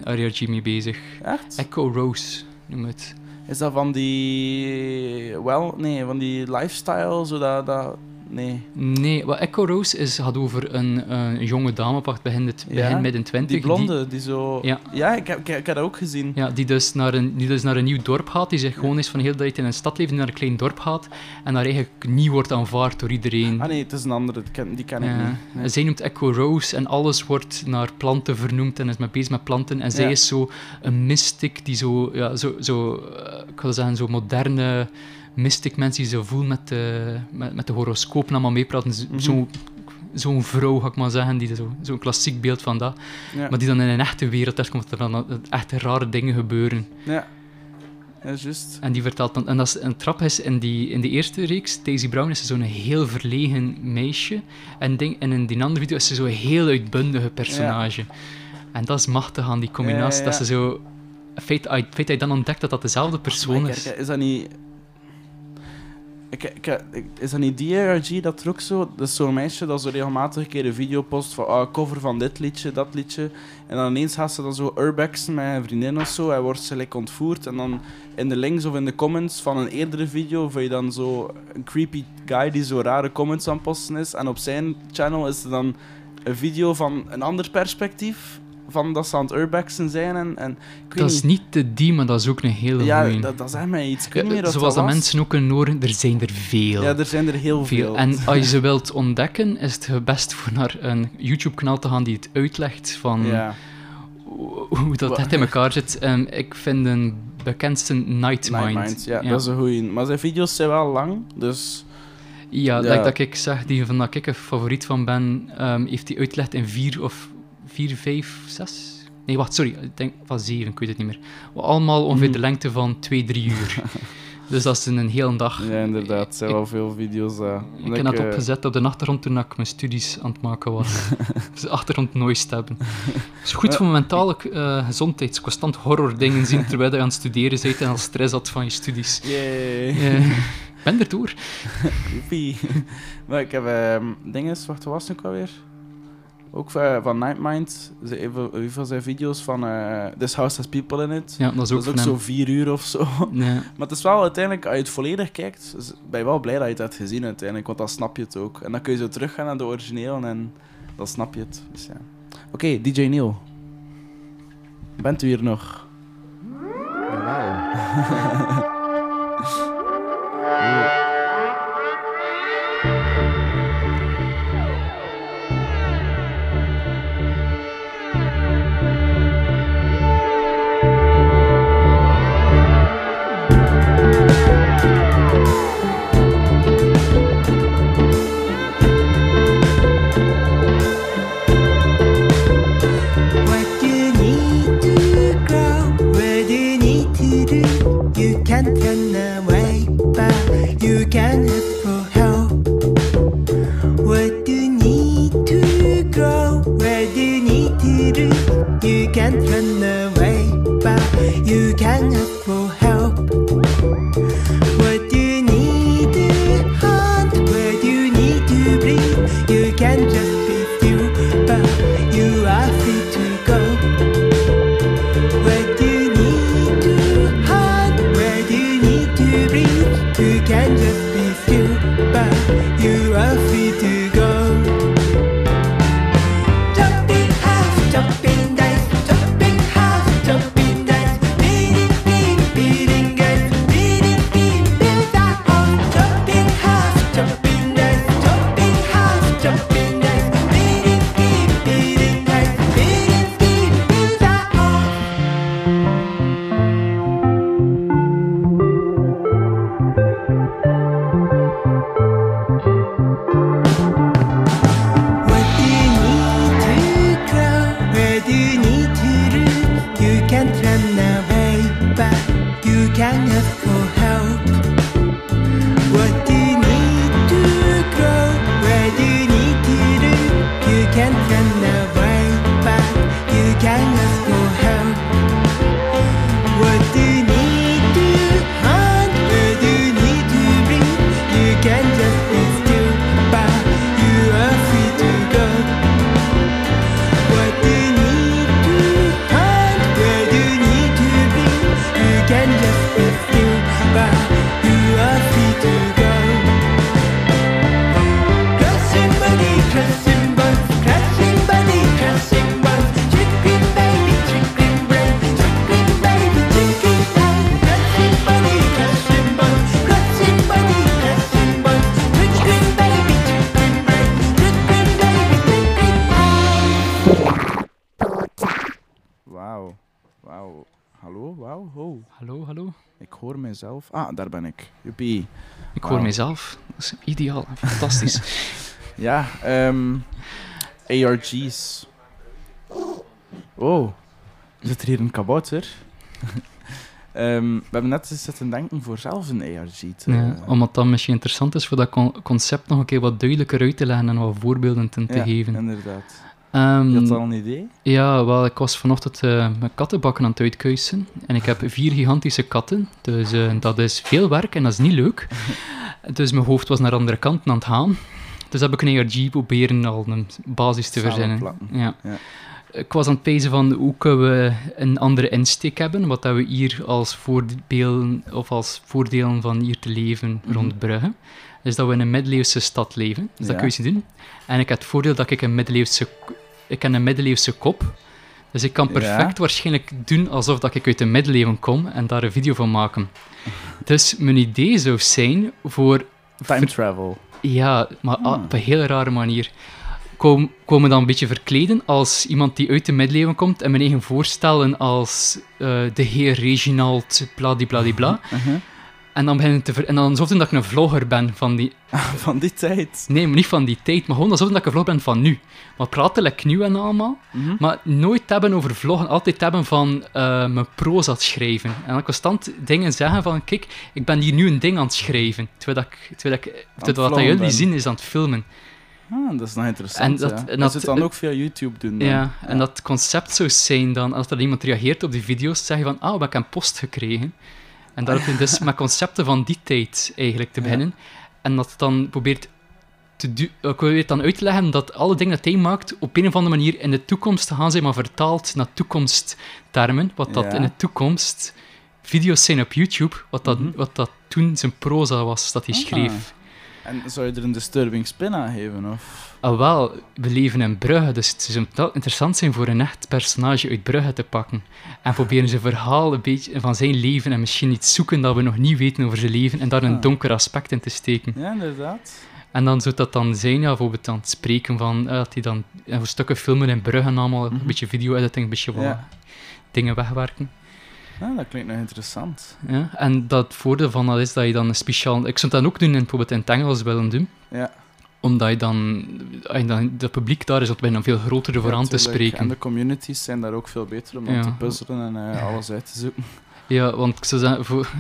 mee bezig. Echt? Echo Rose, noem het. Is dat van die... Wel, nee, van die lifestyle, zo dat... dat nee. Nee, wat Echo Rose is, gaat over een, een jonge dame, begin, het, Ja, begin midden twintig. Die blonde, die, zo... Ja. Ja, ik, heb, ik, ik heb dat ook gezien. Ja, die dus, naar een, die dus naar een nieuw dorp gaat, die zich gewoon is van heel de tijd in een stad leven, die naar een klein dorp gaat, en daar eigenlijk niet wordt aanvaard door iedereen. Ah nee, het is een andere, die ken, die ken ik niet. Nee. Zij noemt Echo Rose en alles wordt naar planten vernoemd en is mee bezig met planten. En zij is zo een mystic die zo, ja, zo, zo eh, ik wil zeggen, zo moderne mystic mensen die zo voelen met de, met, met de horoscoop en allemaal meepraten. Zo- Mhm. zo- Zo'n vrouw, ga ik maar zeggen, die zo- zo'n klassiek beeld van dat. Ja. Maar die dan in een echte wereld is, komt er dan echt rare dingen gebeuren. Ja. Ja, juist. En die vertelt dan, en dat is een trap is in die, in de eerste reeks, Daisy Brown is zo'n heel verlegen meisje. En, ding, en in die andere video is ze zo'n heel uitbundige personage. En dat is machtig aan die combinatie, Ja, dat ze zo. Feit, feit dat je dan ontdekt dat dat dezelfde persoon is. is dat niet... Ik, ik, ik- is dat niet die ARG dat er ook zo... Dat is zo'n meisje dat zo regelmatig een keer een video post van ah, cover van dit liedje, dat liedje. En dan ineens gaat ze dan zo urbexen met een vriendin of zo. Hij wordt ze ontvoerd. En dan in de links of in de comments van een eerdere video vind je dan zo een creepy guy die zo rare comments aan posten is. En op zijn channel is er dan een video van een ander perspectief. Van dat ze aan het urbexen zijn. En, en, ik weet Dat is niet de die, maar dat is ook een hele ja, goeie. dat, dat zegt mij iets. Ik weet niet meer wat Zoals dat mensen ook kunnen horen, er zijn er veel. Ja, er zijn er heel veel. En als je ze [laughs] wilt ontdekken, is het best voor naar een YouTube-kanaal te gaan die het uitlegt van ja. hoe dat echt in elkaar zit. Ehm, ik vind een bekendste Nightmind. Nightmind, ja, dat is een goeie. Maar zijn video's zijn wel lang, dus... Ja, Ja. dat ik zeg, die van dat ik een favoriet van ben, ehm, heeft hij uitgelegd in vier of vier, vijf, zes? Nee, wacht, sorry, ik denk van zeven, ik weet het niet meer. Allemaal ongeveer de lengte van twee, drie uur. [laughs] Dus dat is een hele dag. Ja, inderdaad. Er zijn Ik- wel veel video's. eh, Ik heb dat eh, opgezet op de achtergrond toen ik mijn studies aan het maken was. [laughs] dus achtergrond noise te hebben. Het is goed voor mijn mentale eh, gezondheid. Constant horror dingen zien terwijl je aan het studeren bent en al stress had van je studies. Eh, Ik ben erdoor. Joepie. [laughs] maar ik heb ehm dinges, wacht, wat was het ook alweer? Ook van, van Nightmind. Heeft van zijn video's van eh, This House Has People in It. Ja, dat is ook dat is ook zo vier uur of zo. Nee. [laughs] Maar het is wel uiteindelijk, als je het volledig kijkt, ben je wel blij dat je het hebt gezien uiteindelijk, want dan snap je het ook. En dan kun je zo teruggaan naar de origineel en dan snap je het. Dus ja. Oké, DJ Neil. Bent u hier nog? Jawel. [laughs] Ah, daar ben ik. Joepie. Ik hoor Wauw. mezelf. Dat is ideaal. Fantastisch. [laughs] Ja, ehm ARG's. Oh, zit er hier een kabouter? [laughs] Ehm, we hebben net eens zitten denken voor zelf een ARG te... Ja, omdat dat misschien interessant is voor dat con- concept nog een keer wat duidelijker uit te leggen en wat voorbeelden te, te Ja, geven. inderdaad. Ehm, Je had al een idee? Ja, wel, ik was vanochtend eh, mijn kattenbakken aan het uitkuisen. En ik heb [laughs] vier gigantische katten. Dus eh, dat is veel werk en dat is niet leuk. [laughs] dus mijn hoofd was naar de andere kant aan het gaan. Dus heb ik een ARG proberen al een basis te verzinnen. Ja. Ja. Ik was aan het pezen van hoe kunnen we een andere insteek hebben, wat dat we hier als voordelen, of als voordelen van hier te leven Mhm. rond Brugge. Dus dat we in een middeleeuwse stad leven. Dus dat kun je zien doen. En ik heb het voordeel dat ik een middeleeuwse, ik heb een middeleeuwse kop. Dus ik kan Ja. perfect waarschijnlijk doen alsof dat ik uit de middeleeuwen kom en daar een video van maken. Dus mijn idee zou zijn voor Time travel. ja, maar ah, Hmm. op een hele rare manier. Kom, komen dan een beetje verkleden als iemand die uit de middeleeuwen komt en mijn eigen voorstellen als eh, de heer Reginald bladibladibla. Uh-huh. En dan, begin ik te ver- en dan alsof dat ik een vlogger ben van die... [laughs] Van die tijd. Nee, maar niet van die tijd, maar gewoon alsof dat ik een vlogger ben van nu. Maar praten like nu en allemaal. Mhm. Maar nooit hebben over vloggen, altijd hebben van eh, mijn proza schrijven. En dan constant dingen zeggen van, kijk, ik ben hier nu een ding aan het schrijven. Terwijl dat, ik- terwijl dat, ik- terwijl wat vloggen jullie ben. zien is aan het filmen. Ah, dat is nog interessant. En dat- ja. en Dat dat- ze het dan ook via YouTube doen. Dan. Ja, en dat concept zou zijn dan, als er iemand reageert op die video's, zeg je van, ah, we hebben een post gekregen. En daar heb je dus met concepten van die tijd eigenlijk te Ja. beginnen. En dat dan probeert te du- ik probeer dan uit te leggen dat alle dingen dat hij maakt op een of andere manier in de toekomst gaan zijn, maar vertaald naar toekomsttermen. Wat dat Ja. in de toekomst video's zijn op YouTube, wat dat, Mhm. wat dat toen zijn proza was dat hij Ah. schreef. En zou je er een disturbing spin aan geven? Of? Ah, wel, we leven in Brugge, dus het zou interessant zijn voor een echt personage uit Brugge te pakken. En proberen zijn verhaal een beetje van zijn leven en misschien iets zoeken dat we nog niet weten over zijn leven en daar een Ah. donker aspect in te steken. Ja, inderdaad. En dan zou dat dan zijn, ja, bijvoorbeeld aan het spreken van, eh, dat hij dan eh, stukken filmen in Brugge en allemaal, een Mhm. beetje video-editing, een beetje wat Ja. dingen wegwerken. Ja, dat klinkt nog interessant. Ja? En dat voordeel van dat is dat je dan een speciaal... Ik zou dat ook doen in, bijvoorbeeld in het Engels willen doen. Ja. Omdat je dan... Dan het publiek daar is, dat bijna veel groter voor Ja, aan te spreken. En de communities zijn daar ook veel beter om Ja. te puzzelen en eh, alles uit te zoeken. Ja, want ik zou zeggen, voor,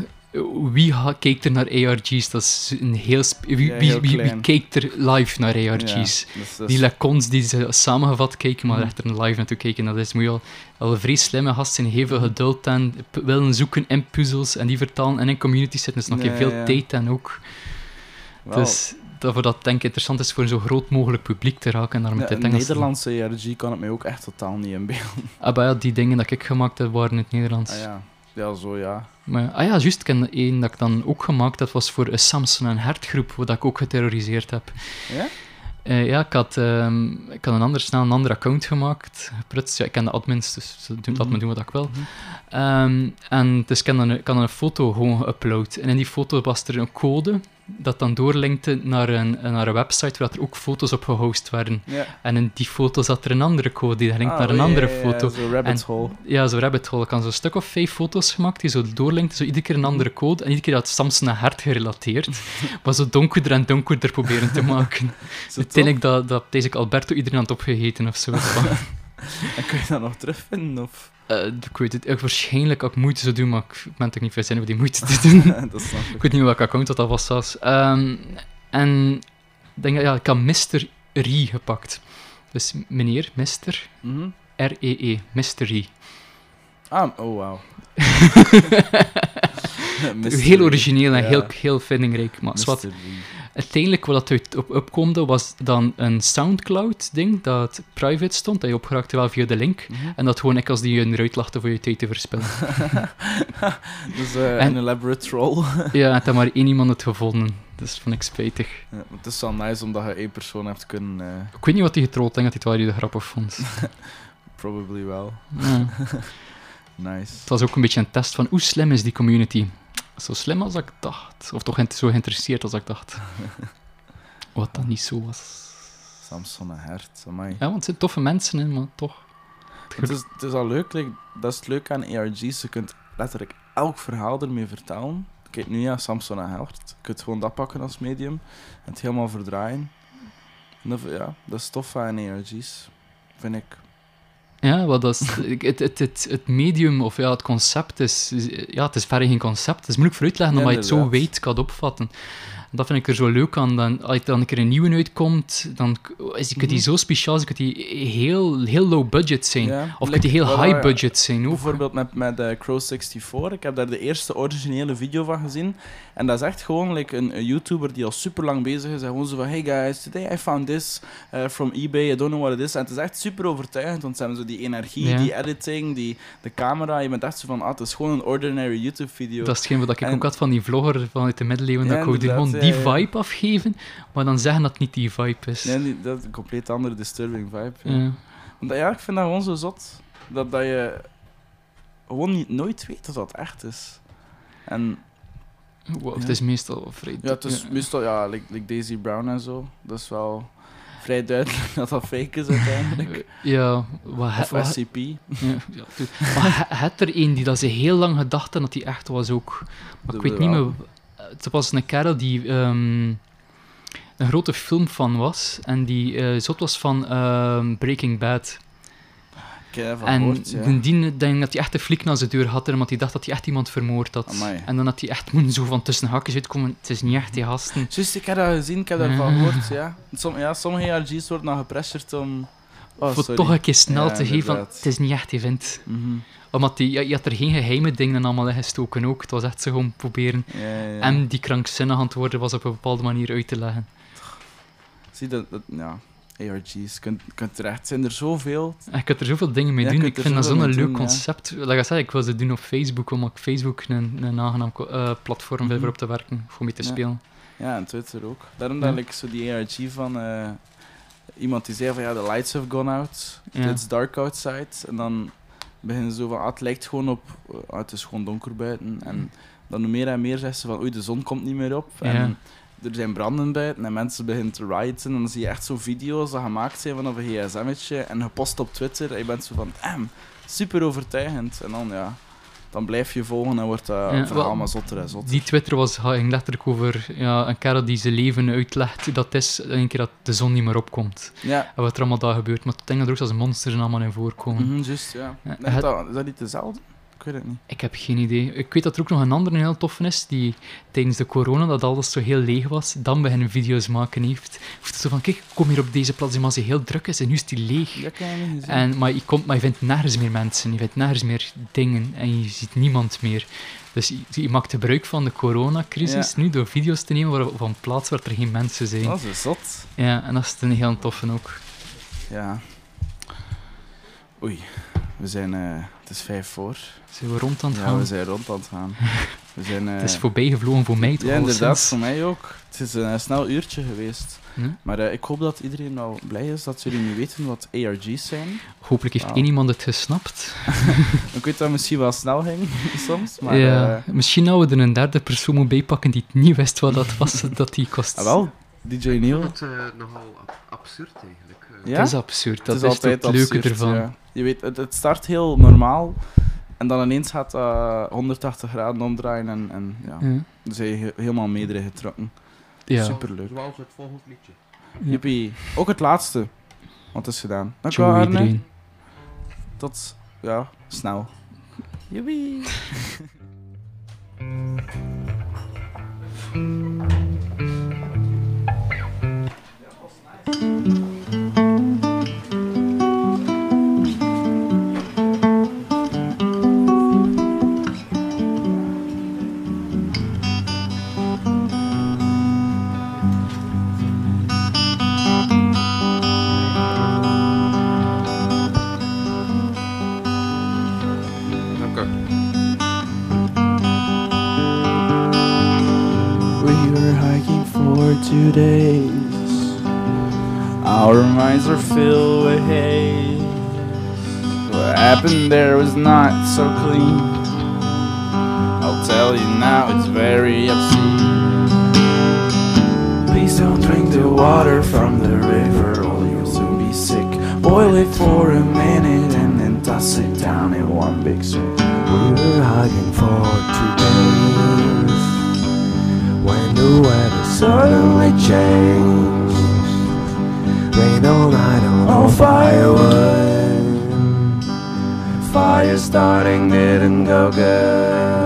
wie kijkt er naar ARG's? Dat is een heel... Wie, Ja, wie, heel wie, wie klein. kijkt er live naar ARG's? Ja, dus Die lecons die ze samengevat kijken, maar Mhm. echt er live naartoe kijken, dat is, moet je al, vrij slimme gast zijn, heel veel geduld en p- willen zoeken in puzzels en die vertalen en in communities zitten, dus nog Ja, veel tijd en ook... Dus dat voor dat denk ik interessant is voor een zo groot mogelijk publiek te raken en daar met ja, een Nederlandse ERG kan het mij ook echt totaal niet inbeelden. Ah, ja, die dingen dat ik gemaakt heb, waren in het Nederlands. Ah, ja. Ja, zo ja. Maar, ah ja, juist, ik ken één dat ik dan ook gemaakt heb, was voor een Samson en Hert groep, waar ik ook geterroriseerd heb. Ja? Eh, ja, ik had, ehm, ik had een ander, snel een ander account gemaakt. Pruts, ja, ik ken de admins, dus ze doen, laat me doen wat ik wil. Mhm. Ehm, en dus ik had een, ik had een foto gewoon geüpload. En in die foto was er een code dat dan doorlinkte naar een, naar een website waar er ook foto's op gehost werden. En in die foto zat er een andere code die linkt Ah, naar een ja, andere foto. Zo rabbit En- hole. Ja, zo'n rabbit hole. Ik had zo'n stuk of vijf foto's gemaakt die zo doorlinkten, zo iedere keer een andere code. En iedere keer had Samson en Hert gerelateerd. [laughs] maar zo donkerder en donkerder proberen te [laughs] maken. Uiteindelijk dat, dat deze Alberto iedereen had opgegeten of zo. [laughs] [laughs] En kun je dat nog terugvinden? Of? Eh, ik weet het, ik waarschijnlijk ook moeite zou doen, maar ik ben toch niet veel zin om die moeite te doen. [laughs] dat snap ik. ik weet niet welk account dat, dat was zelfs. Ehm, en ik denk, ja, ik had Mr. Rie gepakt. Dus meneer, Mr. R-E-E, Mr. Rie. Ah, oh wauw. [laughs] Heel origineel en Ja. heel, heel vindingrijk. Maar zwart, uiteindelijk wat dat uit op opkomde was dan een Soundcloud-ding dat private stond, dat je opgeraakte wel via de link. Mhm. En dat gewoon ik als die je eruit lachte voor je tijd te verspillen. [laughs] dus eh, En- een elaborate troll. [laughs] ja, en dan maar één iemand het gevonden. Dus vond ik spijtig. Ja, het is wel nice omdat je één persoon hebt kunnen... eh, Ik weet niet wat hij getrold denk dat hij het wel de grappig vond. [laughs] probably wel. Ja. Nice. Het was ook een beetje een test van hoe slim is die community. Zo slim als ik dacht. Of toch zo geïnteresseerd als ik dacht. [laughs] Wat dan niet zo was. Samson en Hert, amai. Ja, want het zijn toffe mensen, hè, maar toch. Het is, het is al leuk, like, dat is het leuke aan ARG's. Je kunt letterlijk elk verhaal ermee vertellen. Kijk nu ja, Samson en Hert. Je kunt gewoon dat pakken als medium en het helemaal verdraaien. En dat, ja, dat is tof aan ARG's, vind ik. Ja, wat dat is, het, het, het, het medium of ja, het concept is, ja, het is verder geen concept. Het is moeilijk voor uit te leggen Ja, omdat je het zo weet kan opvatten. Dat vind ik er zo leuk aan. Dan, als er dan een keer een nieuwe uitkomt, dan is die, kunt die zo speciaal zijn, kunt die heel, heel low budget zijn. Ja, Of like, die heel high budget zijn ook. Bijvoorbeeld met, met eh, Crow64. Ik heb daar de eerste originele video van gezien. En dat is echt gewoon like, een, een YouTuber die al super lang bezig is. En gewoon zo van: Hey guys, today I found this uh, from eBay. I don't know what it is. En het is echt super overtuigend. Want ze hebben zo die energie, Ja. die editing, die, de camera. Je bent echt zo van: Ah, het is gewoon een ordinary YouTube-video. Dat is hetgeen wat ik En- ook had van die vlogger vanuit de middeleeuwen. Dat ik wou die vibe afgeven, maar dan zeggen dat het niet die vibe is. Nee, dat is een compleet andere disturbing vibe. Ja. Want, ja, ik vind dat gewoon zo zot. Dat, dat je gewoon niet, nooit weet dat dat echt is. En Wow, Ja. Het is meestal vrij... Ja, het is meestal, ja, like, like Daisy Brown en zo. Dat is wel vrij duidelijk [laughs] dat dat fake is uiteindelijk. Ja, wat, Of wat, SCP. ja, ja, tu- maar he- het er een die dat ze heel lang gedacht hadden dat hij echt was ook. Maar ik weet niet meer... het was een kerel die ehm, een grote filmfan was en die eh zot was van ehm, Breaking Bad. Ik ervan en gehoord, ja. die denk dat hij echt de flik naar zijn deur had, want hij dacht dat hij echt iemand vermoord had. Amai. En dan had hij echt moeten zo van tussen hakjes uitkomen. Het is niet echt die gasten. Juist, ik heb dat gezien, ik heb daarvan gehoord, ja. Som, ja sommige ARG's worden dan gepressured om... Oh, voor sorry. toch een keer snel Ja, te geven van, het is niet echt event. Mhm. Omdat die, je had er geen geheime dingen allemaal in gestoken ook. Het was echt zo gewoon proberen Ja, en die krankzinnig aan het worden was op een bepaalde manier uit te leggen. Zie dat, dat ja, ARG's, kunt, kunt er echt, zijn er zoveel. Je kunt er zoveel dingen mee Ja, doen. Ik vind dat zo'n leuk doen, ja. concept. Like ik zei, ik wil ze doen op Facebook, omdat ik Facebook een, een aangenaam eh, platform vind Mhm. voor op te werken, voor mee te Ja. spelen. Ja, en Twitter ook. Daarom dat ik zo die ARG van eh, iemand die zei van ja, the lights have gone out, it's dark outside. En dan beginnen ze zo van, ah, het lijkt gewoon op, ah, het is gewoon donker buiten. En dan hoe meer en meer zegt ze van, oei, de zon komt niet meer op. En er zijn branden buiten en mensen beginnen te rioten. En dan zie je echt zo video's dat gemaakt zijn vanaf een gsm'tje en gepost op Twitter. En je bent zo van, damn, super overtuigend. En dan ja, dan blijf je volgen en wordt dat Ja, verhaal wel, maar zotter en zotter. Die Twitter was, ging letterlijk over ja, een kerel die zijn leven uitlegt. Dat is een keer dat de zon niet meer opkomt. Ja, En wat er allemaal daar gebeurt. Maar ik denk dat er ook zelfs monsters allemaal in voorkomen. mhm, juist, ja. Ja, het- dat, is dat niet dezelfde? Ik weet het niet. Ik heb geen idee. Ik weet dat er ook nog een andere heel toffe is, die tijdens de corona, dat alles zo heel leeg was, dan beginnen video's maken heeft. Of zo van, kijk, ik kom hier op deze plaats, maar hij heel druk is en nu is die leeg. Dat kan je niet gezien. En, maar, je komt, maar je vindt nergens meer mensen, je vindt nergens meer dingen en je ziet niemand meer. Dus je, je maakt gebruik van de coronacrisis nu door video's te nemen waar- van plaatsen waar er geen mensen zijn. Dat is zot. Ja, en dat is een heel toffe ook. Ja. Oei, we zijn... eh, het is vijf voor. Zijn we rond aan het Ja, gaan? we zijn rond aan het gaan. [laughs] We zijn... eh, Het is voorbij gevlogen voor mij toch Ja, inderdaad, sinds. voor mij ook. Het is een eh, snel uurtje geweest. Hm? Maar eh, ik hoop dat iedereen wel blij is dat jullie nu weten wat ARG's zijn. Hopelijk heeft één iemand het gesnapt. [laughs] Ik weet dat het misschien wel snel ging, [laughs] soms. Maar ja, eh, misschien dat we er een derde persoon moeten bijpakken die het niet wist wat dat was, dat die kost. ah, wel, DJ Neil. Het is nogal ab- absurd eigenlijk. eh. Ja? Het is absurd, dat het is, is altijd het leuke absurd, ervan. ja. Je weet, het, het start heel normaal. En dan ineens gaat dat 180 graden omdraaien en, en ja, Ja. dan zijn je he- helemaal mee erin getrokken. Ja. Superleuk. Zoals het volgende liedje. Jippie. Ook het laatste. Want het is gedaan. Dank je Ciao wel, Arne. iedereen. Tot, ja, snel. Jippie. [laughs] two days. Our minds are filled with haze. What happened there was not so clean. I'll tell you now, it's very obscene. Please don't drink the water from the river, or you'll soon be sick. Boil it for a minute and then toss it down in one big swig. We were hugging for two days when the weather suddenly changed. Rain all night on oh, all firewood. Fire starting didn't go good.